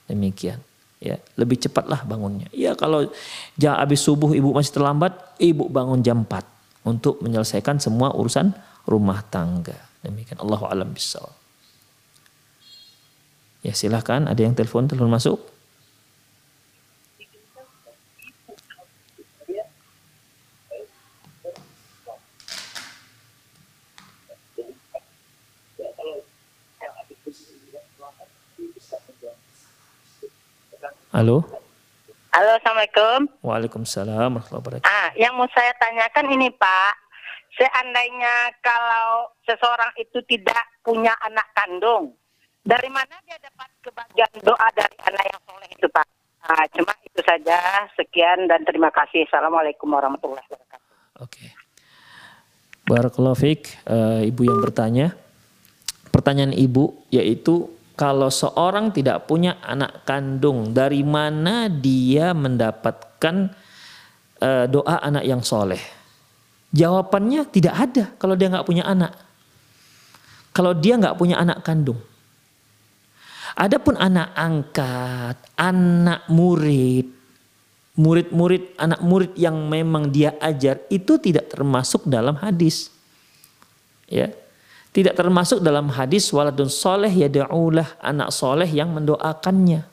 Demikian. Ya, lebih cepatlah bangunnya. Ya kalau jam habis subuh ibu masih terlambat, ibu bangun jam 4 untuk menyelesaikan semua urusan rumah tangga. Demikian Allah alam bisawab. Ya silahkan ada yang telepon telepon masuk. Halo. Halo, Assalamualaikum. Waalaikumsalam warahmatullahi wabarakatuh. Ah, yang mau saya tanyakan ini Pak, seandainya kalau seseorang itu tidak punya anak kandung, dari mana dia dapat kebahagiaan doa dari anak yang soleh itu Pak? Ah, cuma itu saja. Sekian dan terima kasih. Assalamualaikum warahmatullahi wabarakatuh. Oke. Fiik, uh, ibu yang bertanya. Pertanyaan ibu yaitu kalau seorang tidak punya anak kandung, dari mana dia mendapatkan uh, doa anak yang soleh? Jawabannya tidak ada kalau dia nggak punya anak. Kalau dia nggak punya anak kandung. Adapun anak angkat, anak murid, murid-murid, anak murid yang memang dia ajar itu tidak termasuk dalam hadis. Ya, tidak termasuk dalam hadis waladun soleh ya da'ulah anak soleh yang mendoakannya.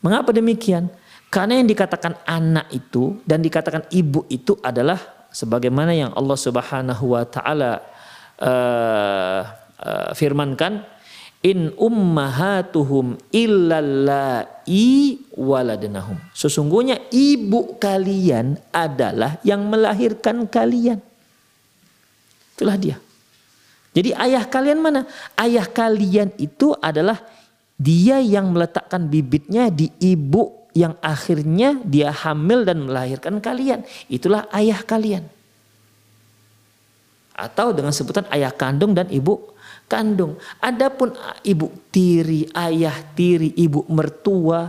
Mengapa demikian? Karena yang dikatakan anak itu dan dikatakan ibu itu adalah sebagaimana yang Allah Subhanahu wa taala uh, uh, firmankan in ummahatuhum illallai waladnahum. Sesungguhnya ibu kalian adalah yang melahirkan kalian. Itulah dia. Jadi ayah kalian mana? Ayah kalian itu adalah dia yang meletakkan bibitnya di ibu yang akhirnya dia hamil dan melahirkan kalian. Itulah ayah kalian. Atau dengan sebutan ayah kandung dan ibu kandung. Adapun ibu tiri, ayah tiri, ibu mertua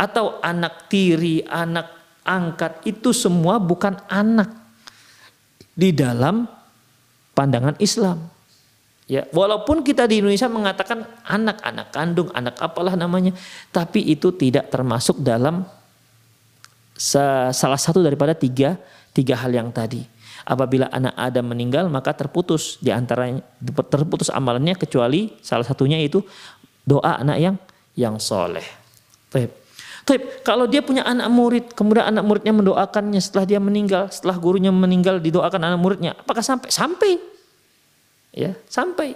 atau anak tiri, anak angkat itu semua bukan anak di dalam pandangan Islam. Ya, walaupun kita di Indonesia mengatakan anak-anak kandung, anak apalah namanya, tapi itu tidak termasuk dalam salah satu daripada tiga tiga hal yang tadi. Apabila anak Adam meninggal maka terputus di antaranya terputus amalannya kecuali salah satunya itu doa anak yang yang soleh. Taib. Taib. Kalau dia punya anak murid, kemudian anak muridnya mendoakannya setelah dia meninggal, setelah gurunya meninggal didoakan anak muridnya, apakah sampai? Sampai ya sampai.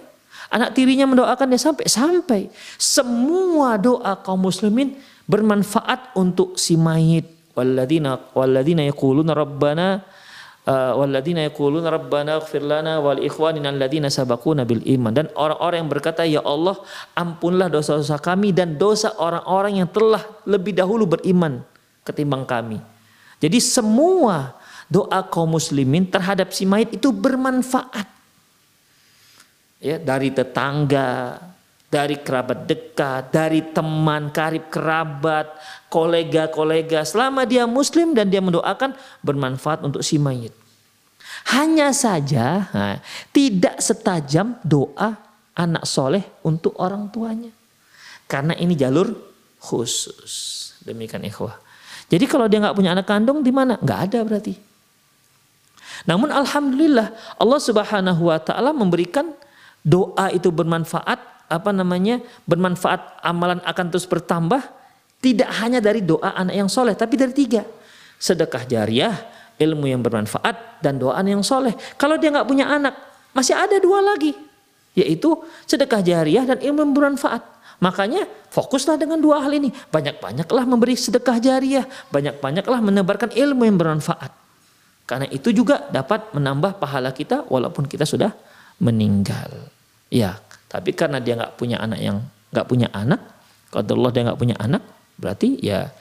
Anak tirinya mendoakan dia sampai sampai. Semua doa kaum muslimin bermanfaat untuk si mayit. Walladzina walladzina yaquluna rabbana uh, walladzina yaquluna rabbana ighfir lana wal ikhwanina alladzina sabaquna bil iman. Dan orang-orang yang berkata ya Allah ampunlah dosa-dosa kami dan dosa orang-orang yang telah lebih dahulu beriman ketimbang kami. Jadi semua doa kaum muslimin terhadap si mayit itu bermanfaat ya dari tetangga, dari kerabat dekat, dari teman karib kerabat, kolega-kolega. Selama dia muslim dan dia mendoakan bermanfaat untuk si mayit. Hanya saja nah, tidak setajam doa anak soleh untuk orang tuanya. Karena ini jalur khusus. Demikian ikhwah. Jadi kalau dia nggak punya anak kandung di mana? Nggak ada berarti. Namun alhamdulillah Allah Subhanahu wa taala memberikan doa itu bermanfaat, apa namanya? bermanfaat, amalan akan terus bertambah tidak hanya dari doa anak yang soleh, tapi dari tiga. Sedekah jariah, ilmu yang bermanfaat, dan doa anak yang soleh. Kalau dia nggak punya anak, masih ada dua lagi. Yaitu sedekah jariah dan ilmu yang bermanfaat. Makanya fokuslah dengan dua hal ini. Banyak-banyaklah memberi sedekah jariah. Banyak-banyaklah menebarkan ilmu yang bermanfaat. Karena itu juga dapat menambah pahala kita walaupun kita sudah meninggal. Ya, tapi karena dia nggak punya anak yang nggak punya anak, kalau Allah dia nggak punya anak, berarti ya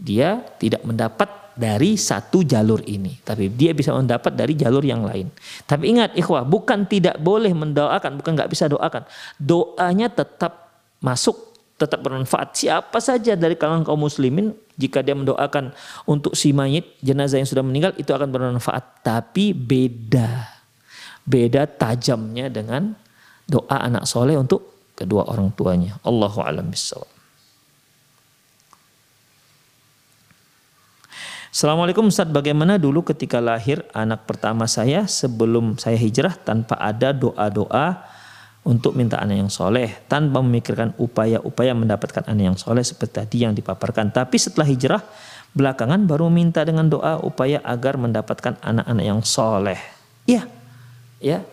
dia tidak mendapat dari satu jalur ini, tapi dia bisa mendapat dari jalur yang lain. Tapi ingat, ikhwah, bukan tidak boleh mendoakan, bukan nggak bisa doakan. Doanya tetap masuk, tetap bermanfaat. Siapa saja dari kalangan kaum muslimin, jika dia mendoakan untuk si mayit jenazah yang sudah meninggal, itu akan bermanfaat. Tapi beda, beda tajamnya dengan doa anak soleh untuk kedua orang tuanya. Allahu a'lam bishawab. Assalamualaikum Ustaz, bagaimana dulu ketika lahir anak pertama saya sebelum saya hijrah tanpa ada doa-doa untuk minta anak yang soleh tanpa memikirkan upaya-upaya mendapatkan anak yang soleh seperti tadi yang dipaparkan. Tapi setelah hijrah belakangan baru minta dengan doa upaya agar mendapatkan anak-anak yang soleh. Iya, ya.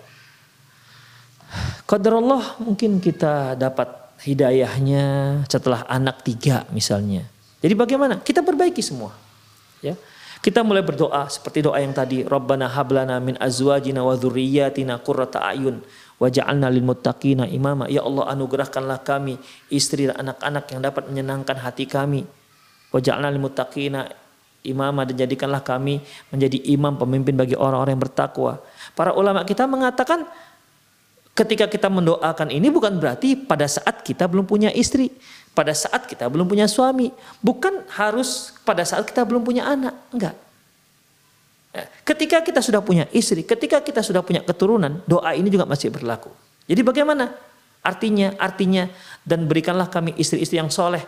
Qadarullah mungkin kita dapat hidayahnya setelah anak tiga misalnya. Jadi bagaimana? Kita perbaiki semua ya kita mulai berdoa seperti doa yang tadi Rabbana hablana min azwajina wa dzurriyyatina qurrata ayun waj'alna lil muttaqina imama ya Allah anugerahkanlah kami istri dan anak-anak yang dapat menyenangkan hati kami waj'alna lil muttaqina imama dan jadikanlah kami menjadi imam pemimpin bagi orang-orang yang bertakwa para ulama kita mengatakan ketika kita mendoakan ini bukan berarti pada saat kita belum punya istri pada saat kita belum punya suami. Bukan harus pada saat kita belum punya anak. Enggak. Ya, ketika kita sudah punya istri, ketika kita sudah punya keturunan, doa ini juga masih berlaku. Jadi bagaimana? Artinya, artinya dan berikanlah kami istri-istri yang soleh.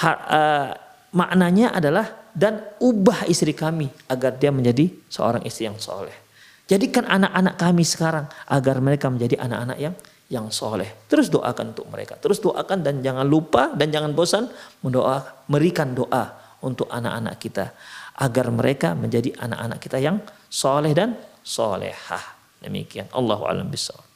Ha, uh, maknanya adalah dan ubah istri kami agar dia menjadi seorang istri yang soleh. Jadikan anak-anak kami sekarang agar mereka menjadi anak-anak yang yang soleh. Terus doakan untuk mereka. Terus doakan dan jangan lupa dan jangan bosan mendoa, berikan doa untuk anak-anak kita agar mereka menjadi anak-anak kita yang soleh dan solehah. Demikian. Allahu a'lam bishawab.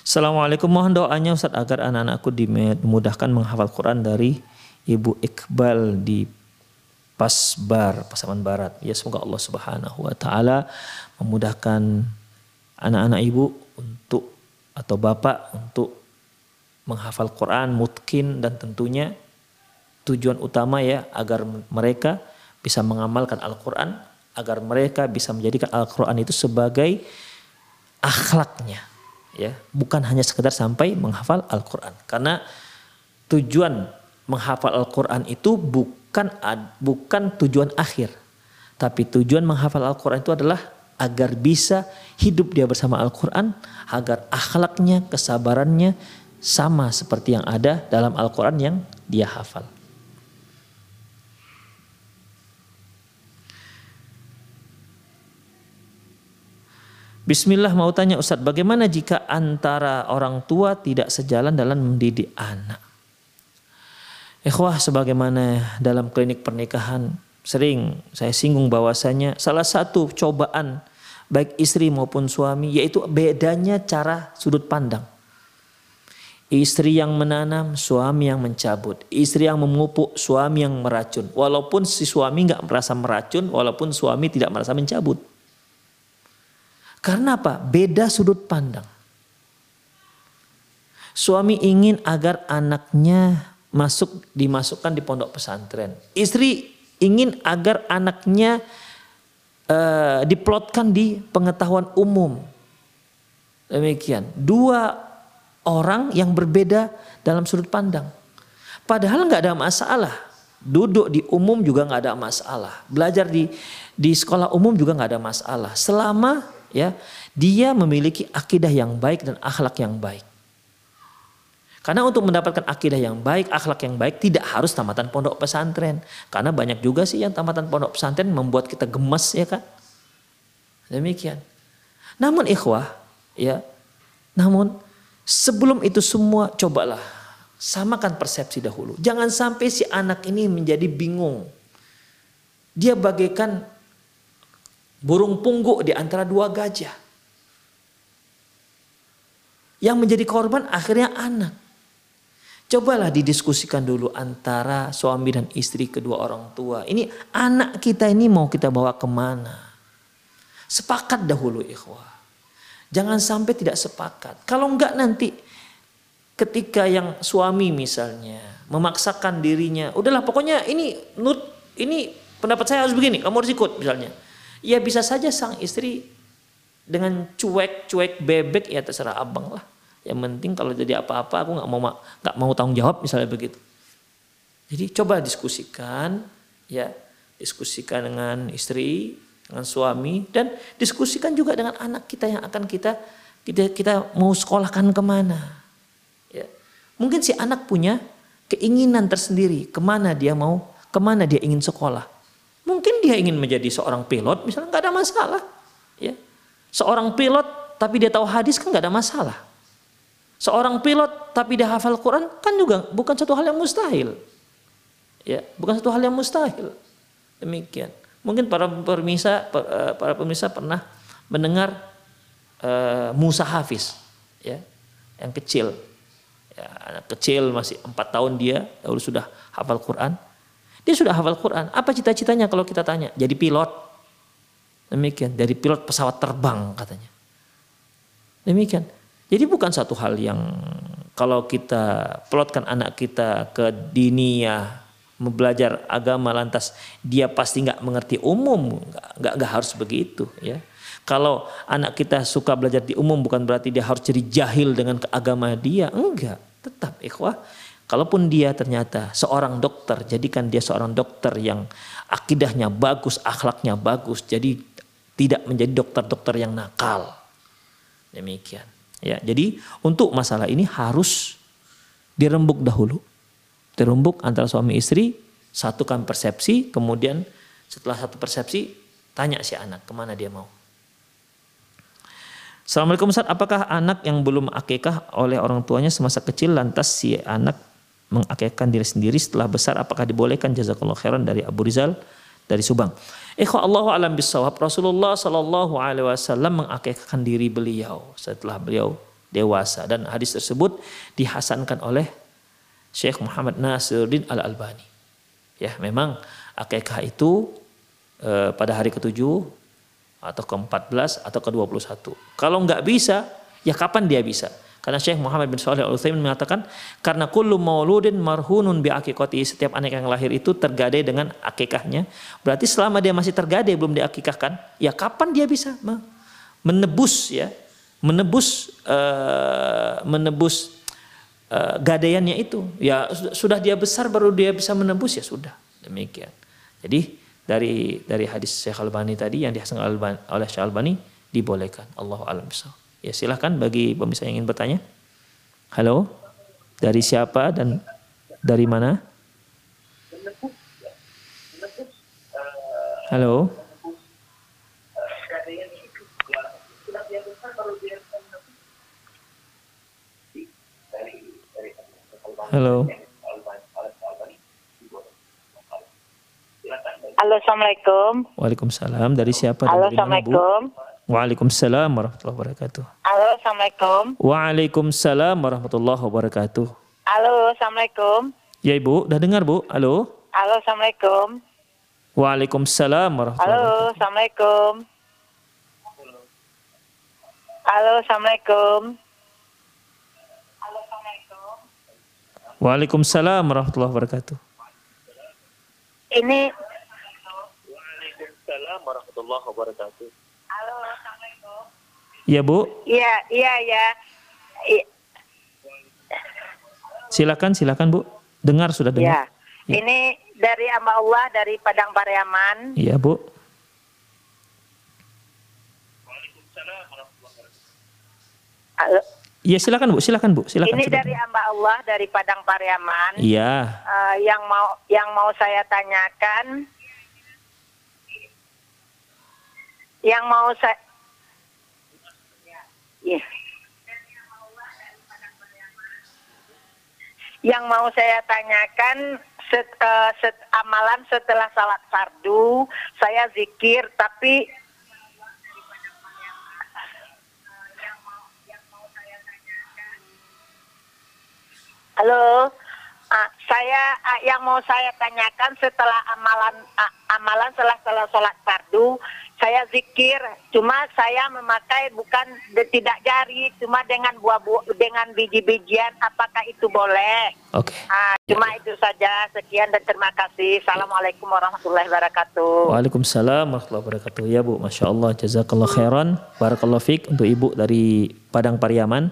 Assalamualaikum mohon doanya Ustaz agar anak-anakku dimudahkan menghafal Quran dari Ibu Iqbal di Pasbar, Pasaman Barat. Ya semoga Allah Subhanahu wa taala memudahkan anak-anak ibu untuk atau bapak untuk menghafal Quran mungkin dan tentunya tujuan utama ya agar mereka bisa mengamalkan Al-Quran agar mereka bisa menjadikan Al-Quran itu sebagai akhlaknya ya bukan hanya sekedar sampai menghafal Al-Quran karena tujuan menghafal Al-Quran itu bukan bukan bukan tujuan akhir. Tapi tujuan menghafal Al-Quran itu adalah agar bisa hidup dia bersama Al-Quran, agar akhlaknya, kesabarannya sama seperti yang ada dalam Al-Quran yang dia hafal. Bismillah mau tanya Ustadz, bagaimana jika antara orang tua tidak sejalan dalam mendidik anak? Ikhwah sebagaimana dalam klinik pernikahan sering saya singgung bahwasanya salah satu cobaan baik istri maupun suami yaitu bedanya cara sudut pandang. Istri yang menanam, suami yang mencabut. Istri yang memupuk, suami yang meracun. Walaupun si suami nggak merasa meracun, walaupun suami tidak merasa mencabut. Karena apa? Beda sudut pandang. Suami ingin agar anaknya masuk dimasukkan di pondok pesantren. Istri ingin agar anaknya uh, diplotkan di pengetahuan umum. Demikian. Dua orang yang berbeda dalam sudut pandang. Padahal nggak ada masalah. Duduk di umum juga nggak ada masalah. Belajar di di sekolah umum juga nggak ada masalah. Selama ya dia memiliki akidah yang baik dan akhlak yang baik. Karena untuk mendapatkan akidah yang baik, akhlak yang baik tidak harus tamatan pondok pesantren. Karena banyak juga sih yang tamatan pondok pesantren membuat kita gemes ya kan. Demikian. Namun ikhwah, ya. Namun sebelum itu semua cobalah samakan persepsi dahulu. Jangan sampai si anak ini menjadi bingung. Dia bagaikan burung pungguk di antara dua gajah. Yang menjadi korban akhirnya anak. Cobalah didiskusikan dulu antara suami dan istri kedua orang tua. Ini anak kita ini mau kita bawa ke mana? Sepakat dahulu ikhwah. Jangan sampai tidak sepakat. Kalau enggak nanti ketika yang suami misalnya memaksakan dirinya, udahlah pokoknya ini nut ini pendapat saya harus begini, kamu harus ikut misalnya. Ya bisa saja sang istri dengan cuek-cuek bebek ya terserah abang lah. Yang penting kalau jadi apa-apa aku nggak mau nggak mau tanggung jawab misalnya begitu. Jadi coba diskusikan ya, diskusikan dengan istri, dengan suami dan diskusikan juga dengan anak kita yang akan kita kita kita mau sekolahkan ke mana. Ya. Mungkin si anak punya keinginan tersendiri ke mana dia mau, ke mana dia ingin sekolah. Mungkin dia ingin menjadi seorang pilot, misalnya nggak ada masalah. Ya. Seorang pilot tapi dia tahu hadis kan nggak ada masalah. Seorang pilot tapi dia hafal Quran kan juga bukan satu hal yang mustahil. Ya, bukan satu hal yang mustahil. Demikian. Mungkin para pemirsa eh, para pemirsa pernah mendengar uh, Musa Hafiz ya, yang kecil. Ya, anak kecil masih empat tahun dia lalu sudah hafal Quran. Dia sudah hafal Quran. Apa cita-citanya kalau kita tanya? Jadi pilot. Demikian, dari pilot pesawat terbang katanya. Demikian. Jadi bukan satu hal yang kalau kita pelotkan anak kita ke dinia belajar agama lantas dia pasti nggak mengerti umum. Nggak nggak harus begitu ya. Kalau anak kita suka belajar di umum bukan berarti dia harus jadi jahil dengan agama dia. Enggak tetap ikhwah. Kalaupun dia ternyata seorang dokter jadikan dia seorang dokter yang akidahnya bagus akhlaknya bagus jadi tidak menjadi dokter-dokter yang nakal. Demikian Ya, jadi untuk masalah ini harus dirembuk dahulu. Dirembuk antara suami istri, satukan persepsi, kemudian setelah satu persepsi tanya si anak ke mana dia mau. Assalamualaikum Ustaz, apakah anak yang belum akikah oleh orang tuanya semasa kecil lantas si anak mengakikahkan diri sendiri setelah besar apakah dibolehkan jazakallah khairan dari Abu Rizal dari Subang. Ikhwa Allah alam bisawab Rasulullah Shallallahu Alaihi Wasallam mengakikahkan diri beliau setelah beliau dewasa dan hadis tersebut dihasankan oleh Syekh Muhammad Nasiruddin Al Albani. Ya memang akikah itu eh, pada hari ketujuh atau ke-14 atau ke-21. Kalau nggak bisa, ya kapan dia bisa? Karena Syekh Muhammad bin Shalih Al Utsaimin mengatakan karena kullu mauludin marhunun bi akikati setiap anak yang lahir itu tergadai dengan akikahnya. Berarti selama dia masih tergadai belum diakikahkan, ya kapan dia bisa menebus ya, menebus uh, menebus uh, gadaiannya itu. Ya sudah dia besar baru dia bisa menebus ya sudah. Demikian. Jadi dari dari hadis Syekh Albani tadi yang dihasilkan oleh Syekh Albani dibolehkan. Allah alam bisa. Ya silahkan bagi pemirsa yang ingin bertanya. Halo, dari siapa dan dari mana? Halo. Halo. Halo, Assalamualaikum. Waalaikumsalam. Dari siapa? Halo, dari mana, Bu? Waalaikumsalam warahmatullahi wabarakatuh. Halo, Assalamualaikum. Waalaikumsalam warahmatullahi wabarakatuh. Halo, Assalamualaikum. Ya Ibu, udah dengar Bu? Halo. Halo, Assalamualaikum. Waalaikumsalam warahmatullahi Halo, wabarakatuh. Assalamualaikum. Halo, Assalamualaikum. Waalaikumsalam warahmatullahi wabarakatuh. Ini Waalaikumsalam warahmatullahi wabarakatuh. Halo, Assalamualaikum. Ya Bu, Iya, iya, ya. I- silakan silakan Bu. Dengar sudah ya. dengar. Ya. Ini dari Amba Allah dari Padang Pariaman. Iya Bu. Iya silakan Bu, silakan Bu, silakan. Ini sudah dari. Amba Allah dari Padang Pariaman. Iya. Eh, yang mau yang mau saya tanyakan yang mau saya Iya. yang mau saya tanyakan set, eh, set- amalan setelah salat fardu saya zikir tapi Halo. Ah, saya ah, yang mau saya tanyakan setelah amalan ah, amalan setelah setelah sholat fardu saya zikir cuma saya memakai bukan de- tidak jari cuma dengan buah-buah dengan biji-bijian apakah itu boleh? Oke. Ah, cuma itu saja sekian dan terima kasih. Assalamualaikum warahmatullahi wabarakatuh. Waalaikumsalam warahmatullahi wabarakatuh. Ya Bu, Masya Allah, jazakallah khairan. Barakallah fiq untuk Ibu dari Padang Pariaman.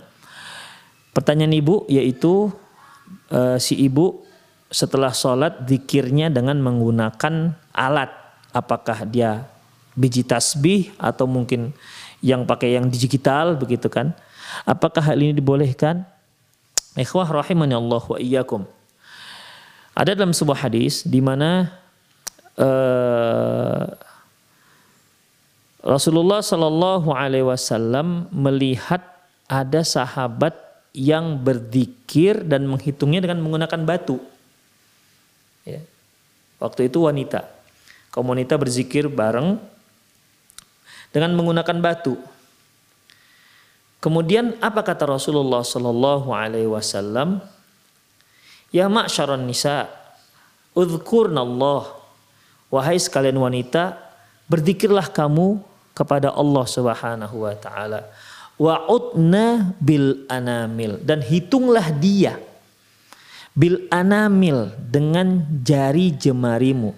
Pertanyaan Ibu yaitu eh, si Ibu setelah sholat zikirnya dengan menggunakan alat. Apakah dia biji tasbih atau mungkin yang pakai yang digital begitu kan? Apakah hal ini dibolehkan? Ikhwah rahimani Allah wa iyyakum. Ada dalam sebuah hadis di mana eh, Rasulullah Shallallahu Alaihi Wasallam melihat ada sahabat yang berzikir dan menghitungnya dengan menggunakan batu. Ya. Waktu itu wanita, kaum wanita berzikir bareng dengan menggunakan batu. Kemudian apa kata Rasulullah Shallallahu Alaihi Wasallam? Ya ma'syaran nisa, udhkurnallah. Wahai sekalian wanita, berzikirlah kamu kepada Allah Subhanahu wa taala. Wa'udna bil anamil dan hitunglah dia bil anamil dengan jari jemarimu.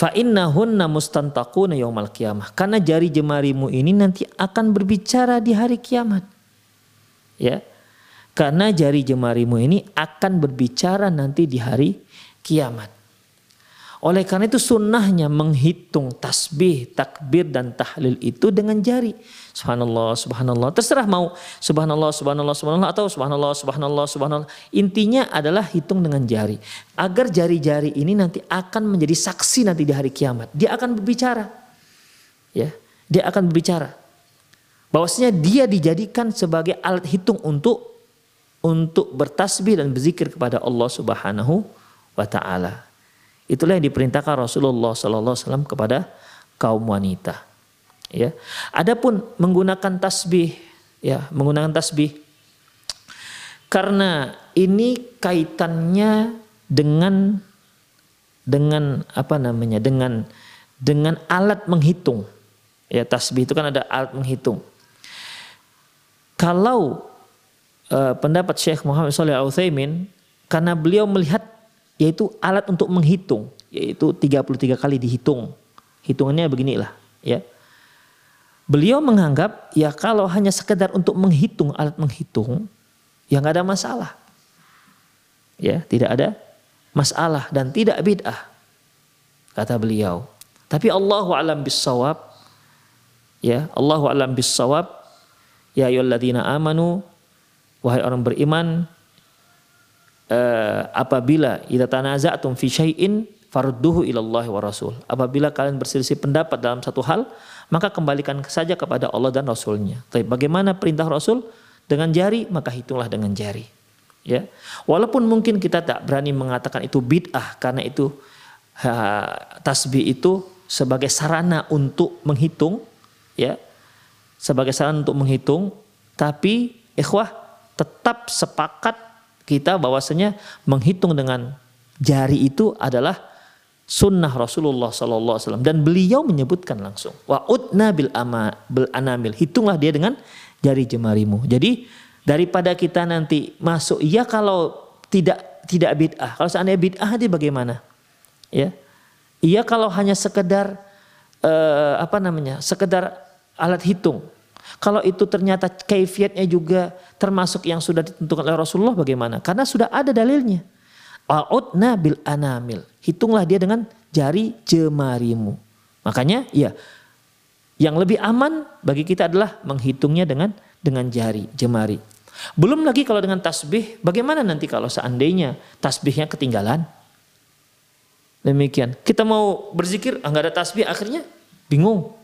Fa innahunna mustantaquna yaumal qiyamah. Karena jari jemarimu ini nanti akan berbicara di hari kiamat. Ya. Karena jari jemarimu ini akan berbicara nanti di hari kiamat. Oleh karena itu sunnahnya menghitung tasbih, takbir dan tahlil itu dengan jari. Subhanallah, subhanallah. Terserah mau subhanallah, subhanallah, subhanallah atau subhanallah, subhanallah, subhanallah. Intinya adalah hitung dengan jari. Agar jari-jari ini nanti akan menjadi saksi nanti di hari kiamat. Dia akan berbicara. Ya, dia akan berbicara. Bahwasanya dia dijadikan sebagai alat hitung untuk untuk bertasbih dan berzikir kepada Allah Subhanahu wa taala. Itulah yang diperintahkan Rasulullah sallallahu alaihi wasallam kepada kaum wanita. Ya. Adapun menggunakan tasbih, ya, menggunakan tasbih karena ini kaitannya dengan dengan apa namanya? dengan dengan alat menghitung. Ya, tasbih itu kan ada alat menghitung. Kalau uh, pendapat Syekh Muhammad Shalih Al Utsaimin karena beliau melihat yaitu alat untuk menghitung yaitu 33 kali dihitung. Hitungannya beginilah ya. Beliau menganggap ya kalau hanya sekedar untuk menghitung alat menghitung ya nggak ada masalah. Ya, tidak ada masalah dan tidak bid'ah. Kata beliau. Tapi Allahu alam bisawab ya, Allahu alam bisawab ya ayyuhalladzina amanu wahai orang beriman uh, apabila idza tanaza'tum fi syai'in farduhu ilallahi wa rasul. Apabila kalian berselisih pendapat dalam satu hal, maka kembalikan saja kepada Allah dan Rasulnya. Tapi bagaimana perintah Rasul? Dengan jari, maka hitunglah dengan jari. Ya, walaupun mungkin kita tak berani mengatakan itu bid'ah karena itu ha, tasbih itu sebagai sarana untuk menghitung, ya, sebagai sarana untuk menghitung, tapi ikhwah tetap sepakat kita bahwasanya menghitung dengan jari itu adalah sunnah Rasulullah Sallallahu Alaihi Wasallam dan beliau menyebutkan langsung wa utna bil ama bil anamil hitunglah dia dengan jari jemarimu. Jadi daripada kita nanti masuk iya kalau tidak tidak bid'ah. Kalau seandainya bid'ah dia bagaimana? Ya. Iya kalau hanya sekedar uh, apa namanya? sekedar alat hitung. Kalau itu ternyata kaifiatnya juga termasuk yang sudah ditentukan oleh Rasulullah bagaimana? Karena sudah ada dalilnya. Wa'udna bil anamil. Hitunglah dia dengan jari jemarimu. Makanya ya yang lebih aman bagi kita adalah menghitungnya dengan dengan jari jemari. Belum lagi kalau dengan tasbih, bagaimana nanti kalau seandainya tasbihnya ketinggalan? Demikian. Kita mau berzikir, enggak ada tasbih, akhirnya bingung.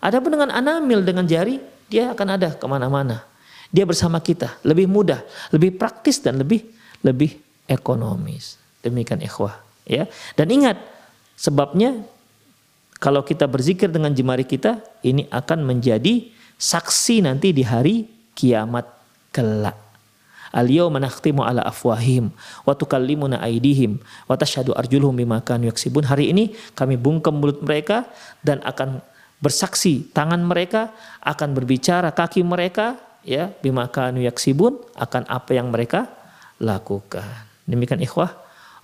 Adapun dengan anamil dengan jari, dia akan ada ke mana-mana. Dia bersama kita, lebih mudah, lebih praktis dan lebih lebih ekonomis. Demikian ikhwah, ya. Dan ingat, sebabnya kalau kita berzikir dengan jemari kita, ini akan menjadi saksi nanti di hari kiamat kelak. Al-yawma ala afwahim wa tukallimuna aydihim wa tashhadu arjuluhum bima kanu yaksibun. Hari ini kami bungkam mulut mereka dan akan bersaksi tangan mereka, akan berbicara kaki mereka ya bima kanu yaksibun akan apa yang mereka lakukan. Demikian ikhwah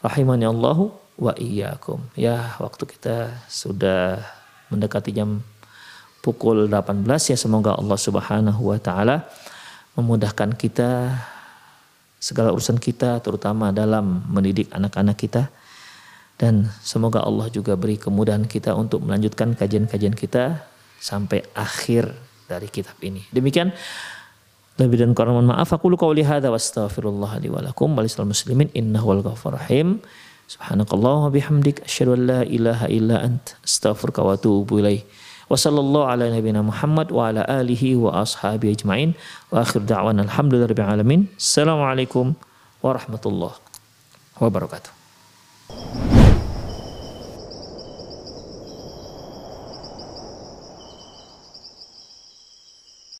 rahimani Allahu wa iyyakum. Ya, waktu kita sudah mendekati jam pukul 18 ya semoga Allah Subhanahu wa taala memudahkan kita segala urusan kita terutama dalam mendidik anak-anak kita dan semoga Allah juga beri kemudahan kita untuk melanjutkan kajian-kajian kita sampai akhir dari kitab ini. Demikian lebih dan kurang mohon maaf aku lu qauli hadza wa astaghfirullah li wa wa muslimin innahu wal ghafurur rahim. Subhanakallah wa bihamdik asyhadu an la ilaha illa ant astaghfiruka wa atubu ilaik. Wa sallallahu ala nabiyyina Muhammad wa ala alihi wa ashabihi ajmain. Wa akhir da'wana alhamdulillahirabbil alamin. Assalamualaikum warahmatullahi wabarakatuh.